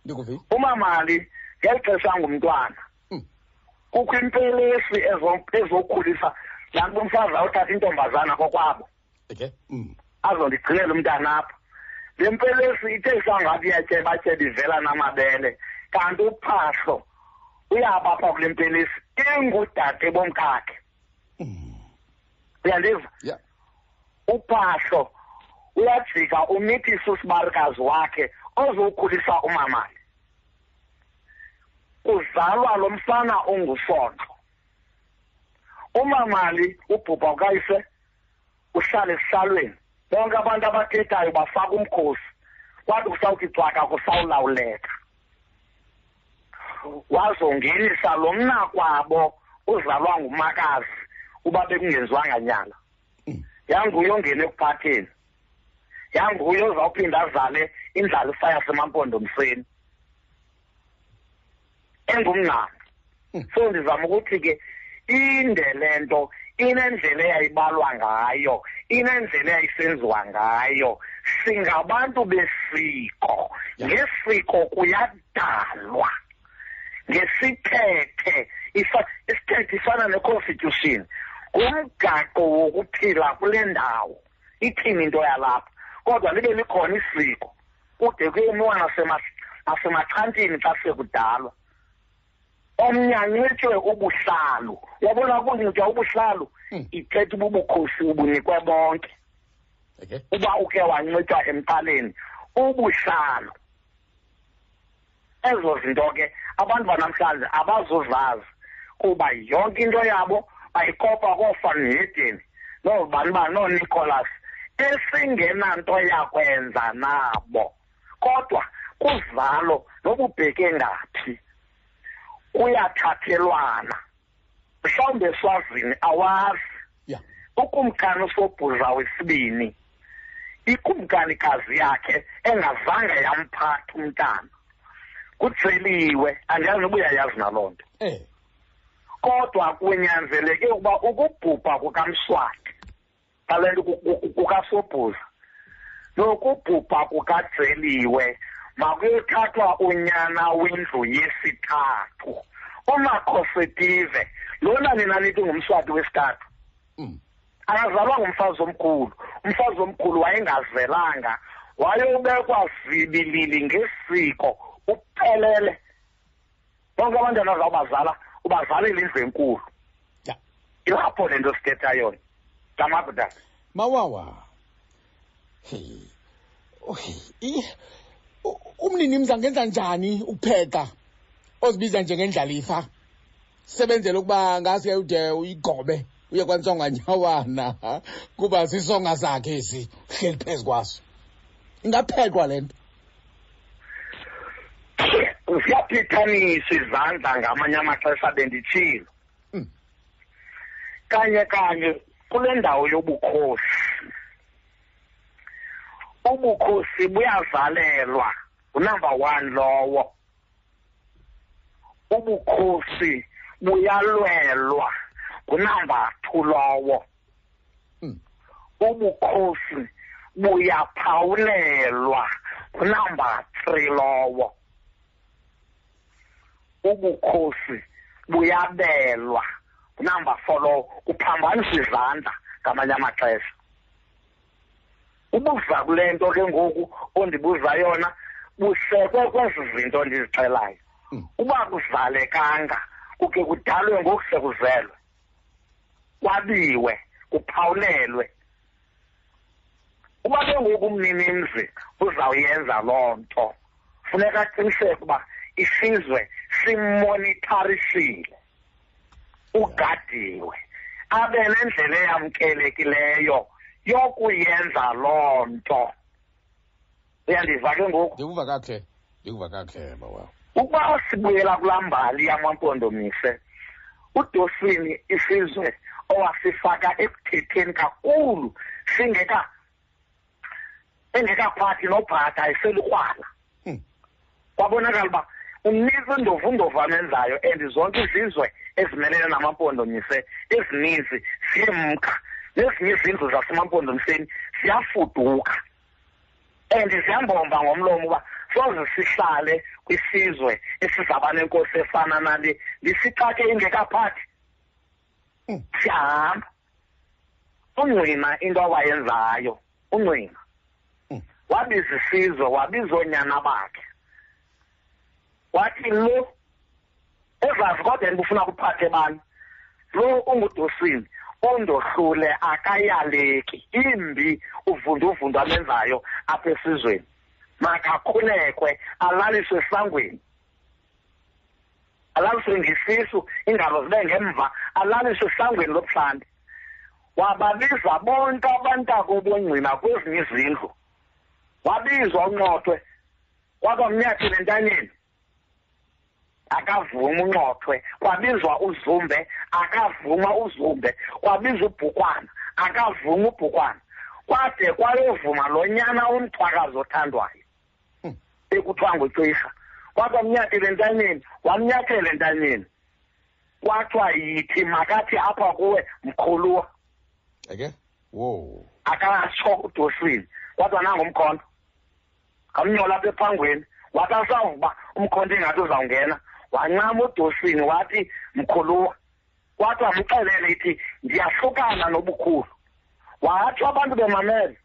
ndikuvi umamali ngeli xesha ngumntwana. Mm. kukho impelesi ezo- ezokhulisa laa nto umfazi awuthatha intombazana kokwabo okay mm. azondigcinela umntana apha le mpelesi ithe sangathi iyatyebatyeba ivela namabele kanti uphahlo uyaba apha kule mpelesi ingudade bomkakhe uyandiva ya. Uphahlo uyajika umithise usibalukazi wakhe ozowukhulisa umamali kuzalwa lo mfana ongusondlo umamali ubhubha ukayise uhlala esihlalweni. Bonke abantu abathethayo bafaka umkhosi. Kwathi kusawuthi cwaka kusawulawuleka wazongenisa lo mnakwabo uzalwa ngumakazi uba bekungenziwanga nyala yanguye ongene ekuphatheni. Yanguye ozawuphinda azale indlalifa yasemampondomseni engumngcambi Mm. so ndizama ukuthi ke inde le nto inendlela eyayibalwa ngayo. Inendlela eyayisenziwa ngayo. Singabantu besiko. Ngesiko kuyadalwa. Ngesithethe isithethe ifana ne-constitution. Ngumgaqo wokuphila kule ndawo ithini into yalapha? Kodwa libe likhona isiko. Kude kuyemiwa nasema- nasemachantini xa sekudalwa. Omnye ancitshwe ubuhlalu. Yabona kunxitywa ubuhlalu. Ithetha uba ubukhosi ubunikwe bonke okay. Uba uke wanxitywa emqaleni ubuhlalu ezo zinto ke abantu banamhlanje abazuzazi kuba yonke into yabo bayikopa koovan hedeni noobani bani noonicholas esingenanto yakwenza nabo. Kodwa kuzalo nobubheke ngaphi kuyathathelwana. Mhlawumbi eswazini awazi. Ukumkani usobhuza wesibini ikumkanikazi yakhe engazange yamphatha umntana. Kutseliwe andiyazi noba uyayazi naloo nto. Eh. Kodwa kunyanzeleke ukuba ukubhubha kukamswati ngale nto ku- ku- kukasobhuza nokubhubha kukajeliwe makuyothathwa unyana wendlu yesithathu. Umakhosetive lona nina nithi ngumswati wesithathu. Mm. Akazalwa ngumfazi omkhulu. Umfazi omkhulu wayengazelanga wayobekwa zibilili ngesiko. Uphelele. Bonke abantwana zawubazala ubazalela indlu enkulu. Yeah ilapho le nto sithetha yona. Ngamabudala mawawa. Hey okay i- u- umninimzi angenza njani ukupheka? Ozibiza njengendlalifa sebenzela ukuba ngase ude uyigobe uye kwansonga nyawana kuba sisonga sakhe esi hleli phezu kwaso ingaphekwa le nto? Ziyaphithaniswa izandla ngamanye amaxesha benditshilo Mm. kanye kanye kule ndawo yobukhosi. Ubukhosi buyazalelwa unumber one lowo. Ubukhosi buyalwelwa two lowo Mm. ubukhosi buyaphawulelwa ngunumber three lowo ubukhosi buyabelwa ngunumber four lowo kuphambanisa izandla ngamanye amaxesha ubuza kule nto ke ngoku ondibuza yona busekwe kwezi zinto ndizixelayo. Uba kuzalekanga kuke kudalwe ngoku sekuzelwe kwabiwe kuphawulelwe. Uba ke ngoku umninimzi uzawuyenza loo nto funeka aqiniseke uba isizwe simonitharisile ugadiwe abe nendlela eyamkelekileyo yokuyenza loo nto. Uyandiva ke ngoku? Ndikuva kakuhle ndikuva kakuhle bawawa ukuba sibuyela kulaa mbali yamampondomise udosini isizwe owasifaka ekuthetheni kakhulu singeka engekaphathi nophatha eselukrwala Hmm. kwabonakala uba umnika indovundova amenzayo and zonke izizwe ezimelene namampondomise ezininzi ziyemka nezinye izindlu zasemampondomiseni ziyafuduka and ziyambomba ngomlomo uba soze sihlale kwisizwe esizaba nenkosi efana nale. Lisixake ingekaphathi. Mm. siyahamba. Ungcina into awayenzayo ungcina Mm. wabiza isizwe wabiza oonyana bakhe. Wathi lo ezazi kodwa ndibufuna kuphathe bani? Lo ungudosini ondohlule akayaleki. Imbi uvunduvundu amenzayo apha esizweni. Makakhulekwe alaliswe esangweni. Alaliswe ngesisu iingalo zibe ngemva alaliswe esangweni lobuhlanti wababiza bonke abantako bongqina kwezinye izindlu. Wabizwa unqothwe kwakwamnyathile entanyeni. Akavuma unqothwe kwabizwa uzumbe akavuma uzumbe. Kwabizwa ubhukwana akavuma ubhukwana. Kwade kwayovuma lo nyana womthwakazi othandwayo. Hmm. Ekuthiwa ngucisha kwakwamnyathele entanyeni wamnyathela entanyeni. Kwathiwa yithi makathi apha kuwe mkhuluwa. Eke? Wo akatsho udosini kodwa nangumkhonto ngamnyola apha ephangweni wathi asawuba umkhonto ingathi uzawungena. Wancama udosini wathi mkhuluwa. Kwathi wamxelele ithi ndiyahlukana nobukhulu. Watsho abantu bemamele.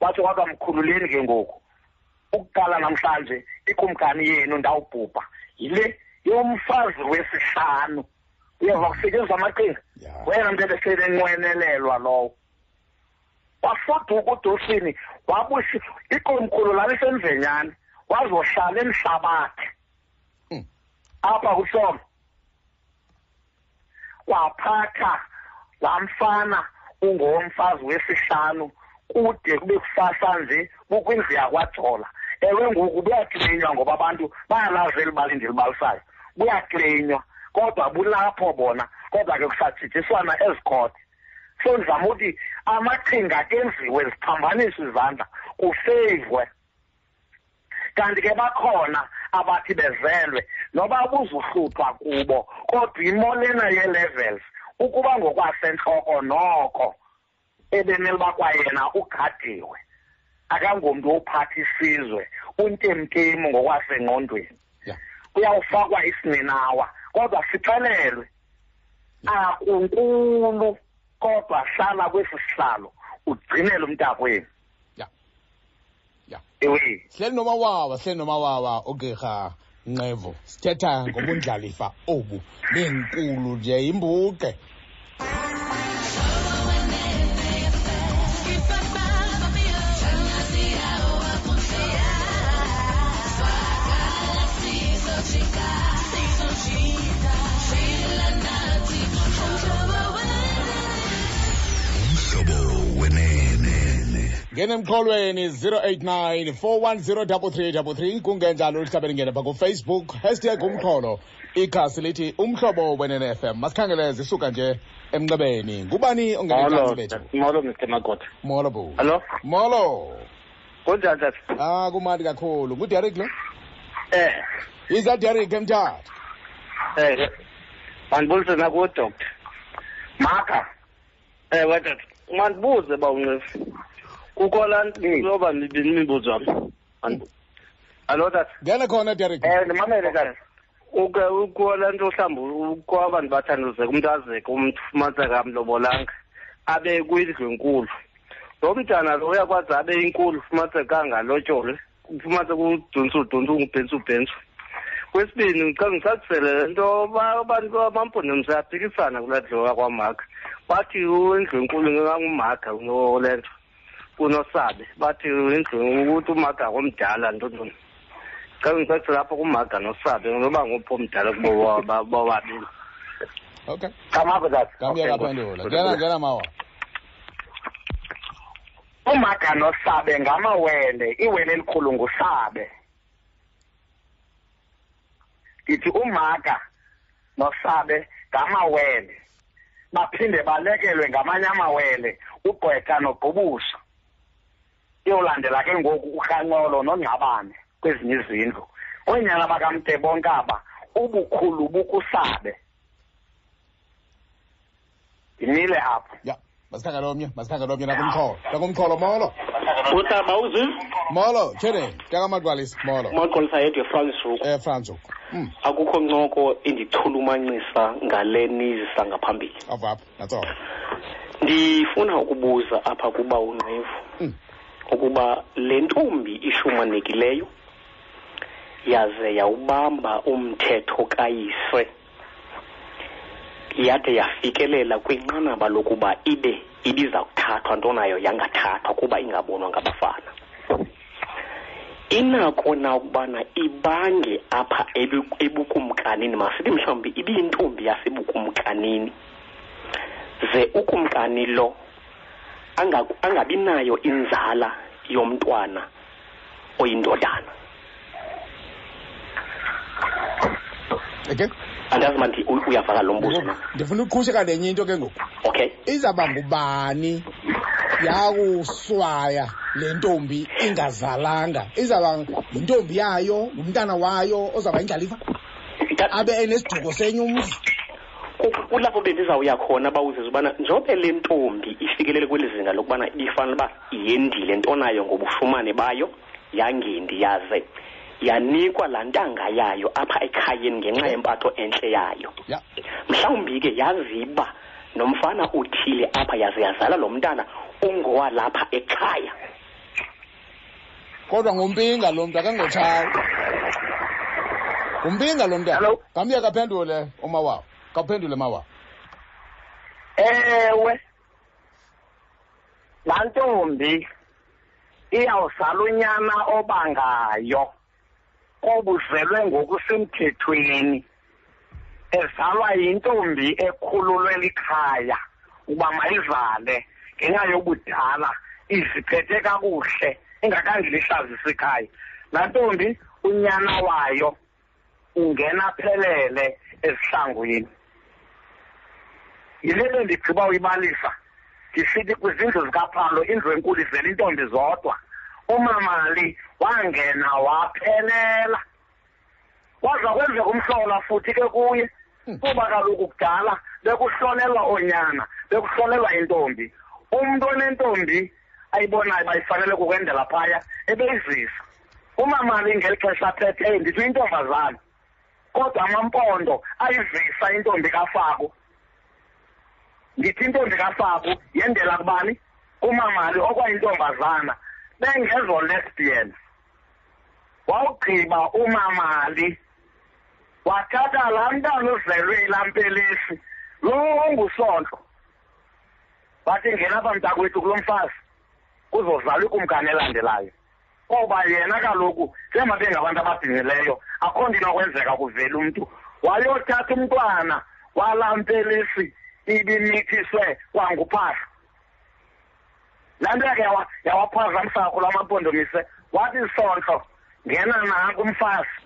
Wathi kwakwa mkhululeni ke ngoku. Ukuqala namhlanje ikumkani yenu ndawubhubha. Yile yomfazi wesihlanu. Uyeva kusetyenziswa amaqhinga? Wena mntu ebesele enqwenelelwa lowo. Wafuduka udosini wabusi ikomkhulu lalisemvenyane wazohlala emhlabathi. Hmm. apha kusomo waphatha wamfana ungowomfazi wesihlanu kude kube kusasa nje kukwindlu yakwajola. Ewe ngoku buyaklinywa ngoba abantu bayalazi eli bali ndilibalisayo. Buyaklinywa kodwa bulapho bona kodwa ke kusatshitshiswana ezikhote. So ndizama ukuthi amaqhinga kenziwe ziphambaniswe izandla kufeyivwe kanti ke bakhona abathi bezelwe noba buzuhluthwa kubo kodwa imolena ye-levels ukuba ngokwasentloko noko ebemele uba kwayena ugadiwe. Akangomntu ophatha isizwe untemtemu ngokwasengqondweni. Ya. Kuyawufakwa isininawa kodwa sixelelwe. Akunkulu kodwa hlala kwesi sihlalo ugcinele umntakwenu. Ya. Ya. Ewe. Hleli nomawawa hleli nomawawa ugqirha nqevo sithetha ngobundlalifa obu benkulu nje imbuqe. Ngena emxholweni 089 4103333 kungenjalo lihlabeni ngena pha kufacebook hashtag umxholo. Ikhasi lithi umhlobo wenene fm masikhangele zisuka nje emnxebeni ngubani bethu? Molo mr makota molo bu hallo molo. Kunjani tata ah kumandi kakhulu. Nguderek lo? Eh. Yiza derek emthatha eh mandibulise nakuwe doctor. Maka ewe tata mandibuze ba uncefu kukho laa nto yoba ndibinimibuzo wam hallo tata ngena khona derek Eh ndimamele ukho laa nto mhlawumbi ukho abantu bathanduzeka umntu azeke umntu ufumaniseka amlobolanga abe kwindlu enkulu. Lo mntana lo uyakwazi abe inkulu ufumaniseka angalotyolwe udunsa ungubhentsa ubhentsa kwesibini xa ngicacisele le nto ba- abantu abampondomise aphikisana kulaa ndlu yakwamaka bathi indlu enkulu ngangumaka le nto. Kunosabe bathi indlu ukuthi umaga komdala ntontoni xa ngicacisela apha kumaga nosabe noba nguphi omdala kubo boba- bobabili. Okay. Chamako tata kamyakaphendula ngena ngena mawa umaga nosabe ngamawele iwele elikhulu ngusabe. Ndithi umaga nosabe ngamawele. Baphinde balekelwe ngamanye amawele ugqwetha nogqubuso iyolandela ke ngoku urhanqolo nongqabane kwezinye izindlu. Kwenyala bakamtebonkaba ubukhulu bukusabe. Ndimile apho. Ya masikhangele omnye masikhangele omnye nakumxholo nakumxholo molo. Utaba uziva molo tshene ntakamaqalisa molo. Maqolisa yedwa efrance rook eh franco mm akukho ncoko endichulumancisa ngale nizisa ngaphambili. Apho apho that's all ndifuna ukubuza apha kuba unqevu. Mm. Ukuba le ntombi ishumanekileyo yaze yawubamba umthetho kayise. Yade yafikelela kwinqanaba lokuba ibe ibiza kuthathwa nto nayo yangathathwa kuba ingabonwa ngabafana. Inako na ukubana ibange apha ebukumkanini masithi mhlawumbi ibiyintombi yasebukumkanini? Ze ukumkani lo angabi nayo inzala yomntwana oyindodana. Okay. Andazi uba ndi- u- uyavakala lo mbuzo. Na ndifuna uqhushe kanenye into ke ngoku. Okay. Izawuba ngubani yakuswaya le ntombi ingazalanga? Izawuba yintombi yayo ngumntana wayo ozawuba yindlalifa? Ka- abe enesiduko senye umzi? ku- kulapho bendizawuya khona bawuzeza ubana njengoba le ntombi ifikelele kweli zinga lokubana ibifanele uba yendile nto nayo ngobufumane bayo yangendi yaze yanikwa laa ntanga yayo apha ekhayeni ngenxa yempatho entle yayo. Ya. Mhlawumbi ke yaziba nomfana uthile apha yaze yazala lo mntana ungowalapha ekhaya. Kodwa ngumpinga lo mntu akangotshayi ngumpinga lo mntana Hello? kamye kaphendule umawawo kaphendule mawawo ewe laa ntombi iyawuzala unyana obangayo obuzelwe ngokusemthethweni ezalwa yintombi ekhululwe likhaya uba mayizale ngenxa yobudala iziphethe kakuhle ingakhange lihlazise ikhaya. Laa ntombi unyana wayo ungena phelele ezihlangwini yile nto ndigqiba uyibalisa ndisithi kwizindlu zikaphalo indlu enkulu izela intombi zodwa. Umamali wangena waphelela. Waza kwenzeka umhlola futhi ke kuye. Kuba kaloku kudala bekuhlolelwa oonyana bekuhlolelwa intombi umntu onentombi ayibonayo bayifanele kukwendela phaya ebeyizisa. Umamali ngeli xesha aphethe ndithi uyintombazana kodwa amampondo ayivisa intombi kafako. Ndithi intombi kafako yendela kubani? Kumamali okwayintombazana bengezo lesbians wawugqiba umamali wathatha laa mntana uzelwe ilampelisi lo ongusondlo wathi ngena apha mntakwethu kulo mfazi kuzozalwa ikumkani elandelayo. Kuba yena kaloku njengoba bengabantu ababhinqileyo akho nto inokwenzeka kuvela umntu. Wayothatha umntwana walampelisi ibimithiswe kwanguphahla. Laa nto yakhe yawa- yawaphazamisa kakhulu amampondomise wathi sondlo ngena nanku umfazi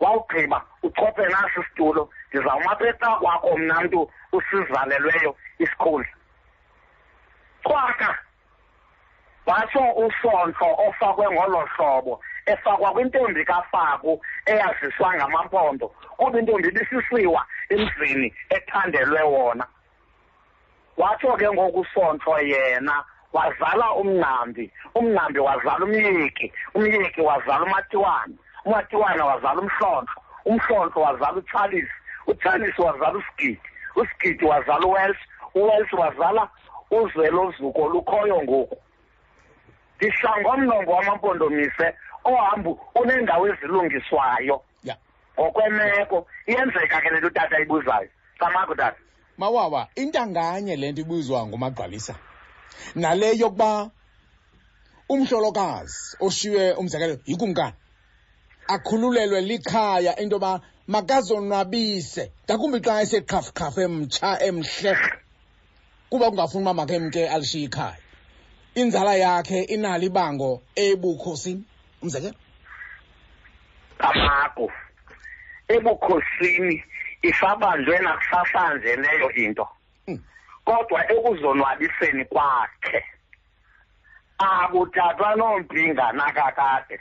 wawugqiba uchophe nasi isitulo ndizawumaphetha kwakho mna mntu usizalelweyo isikhundla. Cwaka watsho usondlo ofakwe ngolo hlobo efakwa kwintombi kafaku eyaziswa ngamampondo kuba intombi ibisisiwa emzini ethandelwe wona. Watsho ke ngoku usondlo yena wazala umnambi umnambi wazala umyeki umyeki wazala umatiwana umatiwana wazala umhlonhlo umhlonhlo wazala uchalisi uchalisi wazala usigidi usigidi wazala uwelsh uwelsh wazala uzwelozuko olukhoyo ngoku. Ndihlangomnombo wamampondomise ohambu uneendawo ezilungiswayo. ya ngokwemeko. Iyenzeka ke le nto utata ibuzayo samakho tata. Mawawa intanganye le nto ibizwa ngumagqalisa nale yokuba umhlolokazi oshiywe umzekelo yikumkani akhululelwe likhaya into yoba makazonwabise ngakumbi xa eseqhafuqhafu emtsha emhle kuba kungafuni uba makemke alishiye ikhaya. Inzala yakhe inalo ibango ebukhosini umzekelo? Kamako ebukhosini isabanjwe nakusasanje leyo into. Mm. kodwa ekuzonwabiseni kwakhe akuthathwa noompinga nakakade.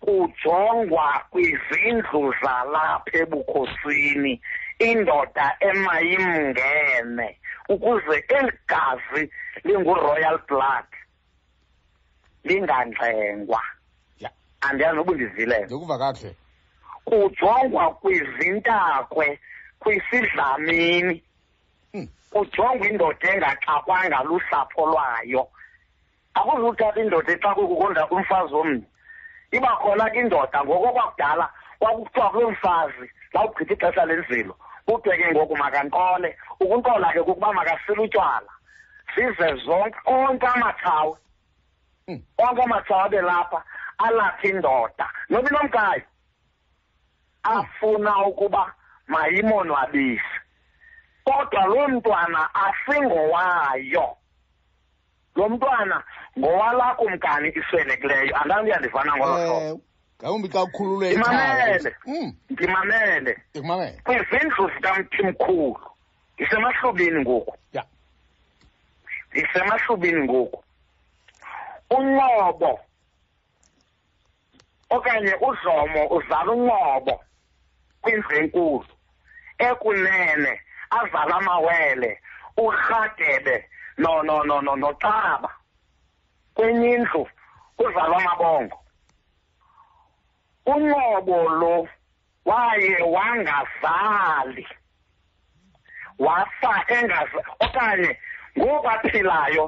Kujongwa kwizindlu zalapha ebukhosini indoda emayimngene ukuze eli gazi lingu-royal blood lingangxengwa ya andiyazi noba undizileyo ndikuva kakuhle kujongwa kwizintakwe kwisidlamini. Mm. kujongwa indoda engaxakwanga lusapho lwayo. Akuzuthatha indoda exakwe kukonda umfazi omnye. Iba khona ke indoda ngoko kwakudala kwakuthiwa kulo mfazi lawugqitha ixesha lenzilo. Kuthiwe ke ngoku makanqole. Ukunqola ke kukuba makasile utywala. Zize zonke onke amathawe. Mm. onke amathawe abe lapha alapha indoda noba inomkayo afuna ukuba mayimonwabise. Kodwa lo mntwana asingowayo. Lo mntwana ngowalaa kumkani iswelekileyo andazi uyandivana ngolo hlobo? Eh, ngawumbi xa ukhulule ikhaya. Imamele. Mm, ndimamele ndikumamele kwizindlu zikamthimkhulu. Ndisemahlubini ngoku. Ya. Ndisemahlubini ngoku. Unqobo okanye udlomo uzala unqobo kwindlu enkulu ekunene azala amawele urhadebe no no no no noxaba. Kwenye indlu kuzalwa amabongo. Unqobo lo waye wangazali wafa engazi okanye ngoku aphilayo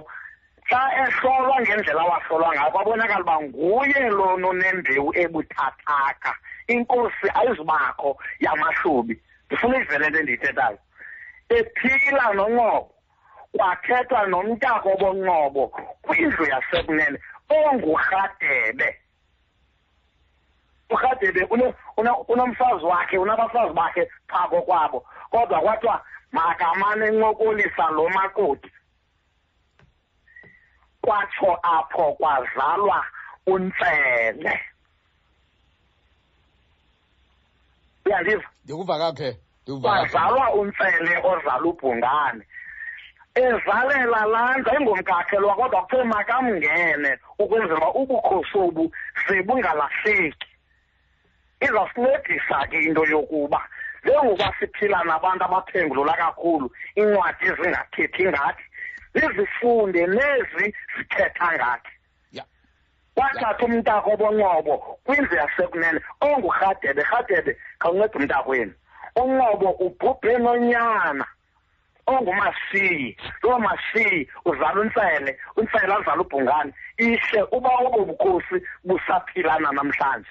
xa ehlolwa ngendlela awahlolwa ngayo kwabonakala uba nguye lona onembewu ebuthathaka. Inkosi ayizubakho yamahlubi. Ndifuna ivele le ndiyithethayo. Ephila nonqobo kwathethwa nomntako bonqobo kwindlu yasekunene ongurhadebe. Urhadebe unomfazi wakhe unabafazi bakhe phaa kokwabo kodwa kwathiwa makamane encokolisa lo makoti. Kwatsho apho kwazalwa untsele. Uyandiva ndikuva kakhe kwazalwa untsele ozala ubhungane. Ezalela laa ndlu ayingomkakhelwa kodwa kuthiwe makamngene ukwenzela ubukhosi obu sebungalahleki izasincedisa ke into yokuba njengokuba siphila nabantu abaphengulula kakhulu iincwadi zingathethi ngathi nizifunde nezi zithetha ngathi. Wathatha umntako bonqobo kwindlu yasekunene ongurhadebe. Rhadebe khawunceda umntakwenu. Unqobo ubhubhe nonyana ongumasiyi. Loo masiyi uzala untsele untsele azala ubhungane ihle uba obo bukhosi busaphilana namhlanje.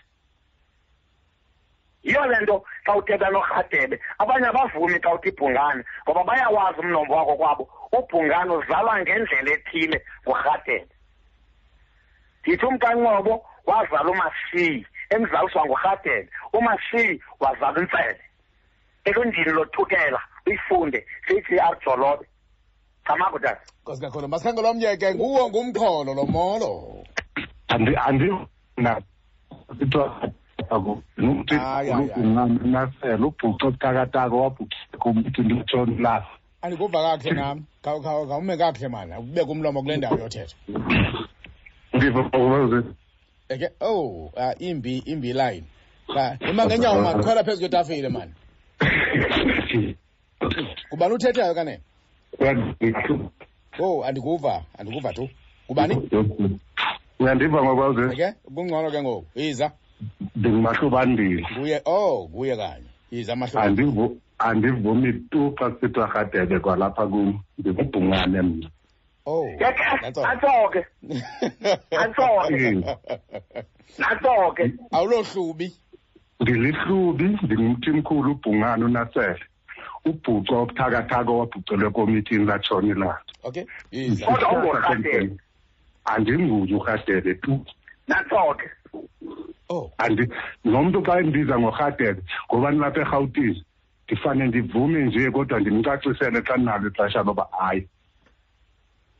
Yiyo le nto xa uthetha norhadebe. Abanye abavumi xa uthi ibhungane ngoba bayawazi umnombo wako kwabo. Ubhungane uzalwa ngendlela ethile ngurhadebe ndithi umkanqobo wazala umasiyi emzaliswa ngurhadebe umasiyi wazala untsele elundini lothukela uyifunde C.J.R. Jolobe chamako tata nkosi kakhulu masikhangela omnye ke nguwo ngumxholo lo molo andi andi na kuthiwa nokuthi Hayi, hayi, hayi. nasela ubhuco butakataka wabhuqisa kumntu nditshoni lapha andikuva kakhe nam. Khawu- khawu- khawume kakhe mana. Ubeke umlomo kule ndawo yothetha. Eke oh ah, imbi imbi line. Ka- ima ngenyawo mani khwela phezu kwetafile mani kubani uthethayo kanene? Oh andikuva andikuva tu. Kubani uyandiva ngokwaze eke kungcono ke ngoku. Yiza. Ndingumahlubandile nguye oh nguye kanye. Yiza mahlobo andivu andivumi tu xa kusithiwa rhadebe kwalapha kum ndingubhungane mna. Oh that's all. atsho ke atsho ke atsho ke awulohlubi. Ndilihlubi ndingumthimkhulu ubhungane unasele. Ubhuco obuthakathaka owabhucelwe komitini latshona ilanga okay. Yiza Kodwa ungurhadebe. andinguye urhadebe tu. Atsho ke oh. Andi nomntu xa endibiza ngorhadebe ngoba nilapha erhawutini? Ndifane ndivume nje kodwa ndimcacisele xa ndinalo ixesha loba hayi.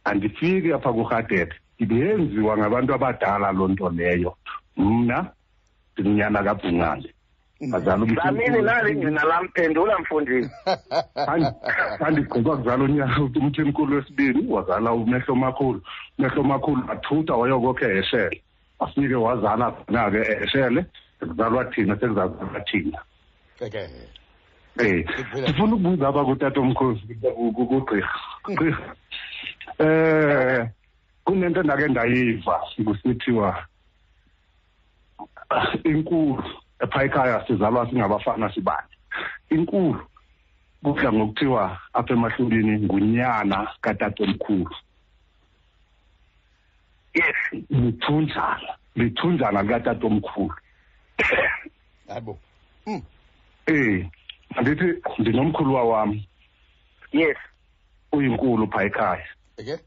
Andifiki apha kurhadebe ibiyenziwa ngabantu abadala loo nto leyo. Mna ndimnyana kabhungane zamini nali ngcina lam? Phendula mfundisi. Andigqiba kuzala unyaka umthimkhulu wesibini wazala umehlo makhulu. Umehlo makhulu wathutha wayokokhe eheshele afike wazala khona-ke eheshele sekuzalwa thina sekuzazalwa thina. Eh, ndifuna ukubuza apha kutatomkhosi kugqirha. Gqirha. Eh, kunento endake ndayiva kusithiwa ah, inkulu epha ekhaya sizalwa singabafana sibani. Inkulu kudla ngokuthiwa apha emahlulini ngunyana katatomkhulu. yes Lithunjana, lithunjana likatatomkhulu. hayibo Mm. eh andithi ndinomkhuluwa wam yes. Uyinkulu phaa ekhaya. Eke?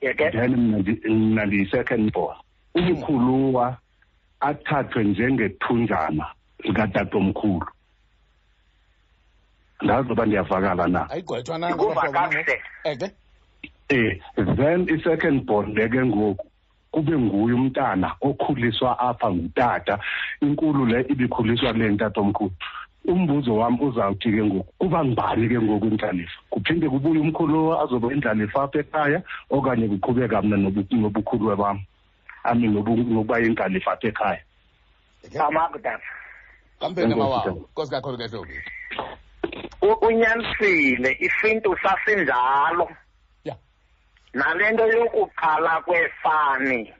Yeke then mna ndi- mna ndiyi-second born. Umkhuluwa athathwe njengethunjana likatatomkhulu. Ndazi uba ndiyavakala na eh then i-second born leke ngoku. Kube nguye umntana okhuliswa apha ngutata. Inkulu le ibikhuliswa kule ntatomkhulu. Umbuzo wam uzawuthi ke ngoku kuba ngubani ke ngoku indlalifa kuphinde kubuye umkhulu azobe indlalifa apha ekhaya okanye kuqhubeka mna nobu- nobukhulu bam ami nobu- nokuba indlalifa apha ekhaya. Eke amagudana kampeni Enkosi, mawawo Tata. nkosi kakhulu ke hlobo unyanisile isintu sasinjalo. Ya. Nale nto yokuqala kwefani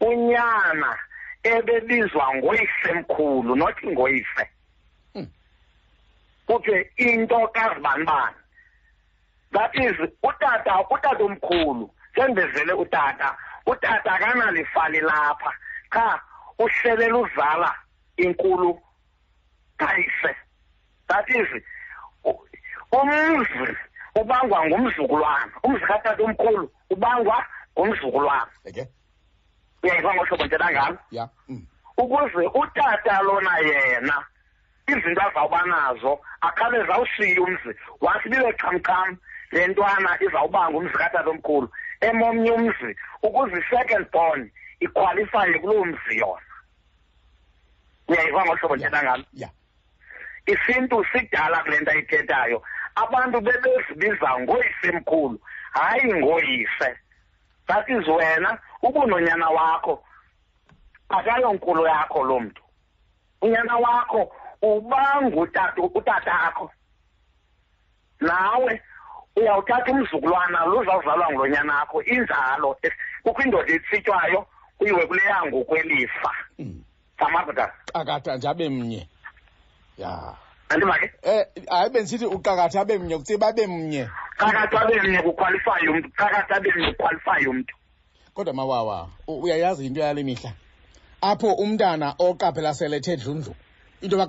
unyana ebebizwa ngoyisemkhulu nothi ngoyife. Hmm. Kuthiwe into kazibanibani that is utata utata omkhulu njendivezele utata. Utata akanalifali lapha. Qha uhlelela uzala inkulu kayise that is umzi ubangwa ngumzukulwana. Umzi katata omkhulu ubangwa ngumzukulwana. Uyayiva ngohlobo ndithetha ngalo mm. ukuze utata lona yena izinto azawuba nazo akhawuleze awushiye umzi. Wathi bibe xhamxham le ntwana izawubanga umzi katata omkhulu emomnye umzi ukuze i-second born ikhwalifaye kuloo mzi yona. Uyayiva ngohlobo ndithetha ngalo isintu sidala kule nto ayithethayo. Abantu bebezibiza ngoyisemkhulu hayi ngoyise. That is wena ubunonyana wakho akayonkulu yakho loo mntu. Unyana wakho ubangutata utatakho. Nawe uyawuthatha umzukulwana luzawuzalwa ngulo nyana akho injalo kukho indoda etsitywayo kuyiwe kule yangokwelifa Mm. samadoda qakatha nje abe mnye. Ya. Andiva ke eh hayi bendisithi uqakatha abe mnye kuthiwe babe mnye. Phakathi abemnye kukhwalifayo umntu. Phakathi abemnye kukhwalifayo umntu. Kodwa mawawa u- uyayazi into yale mihla. Apho umntana oqaphela sele ethe dlundlu into yoba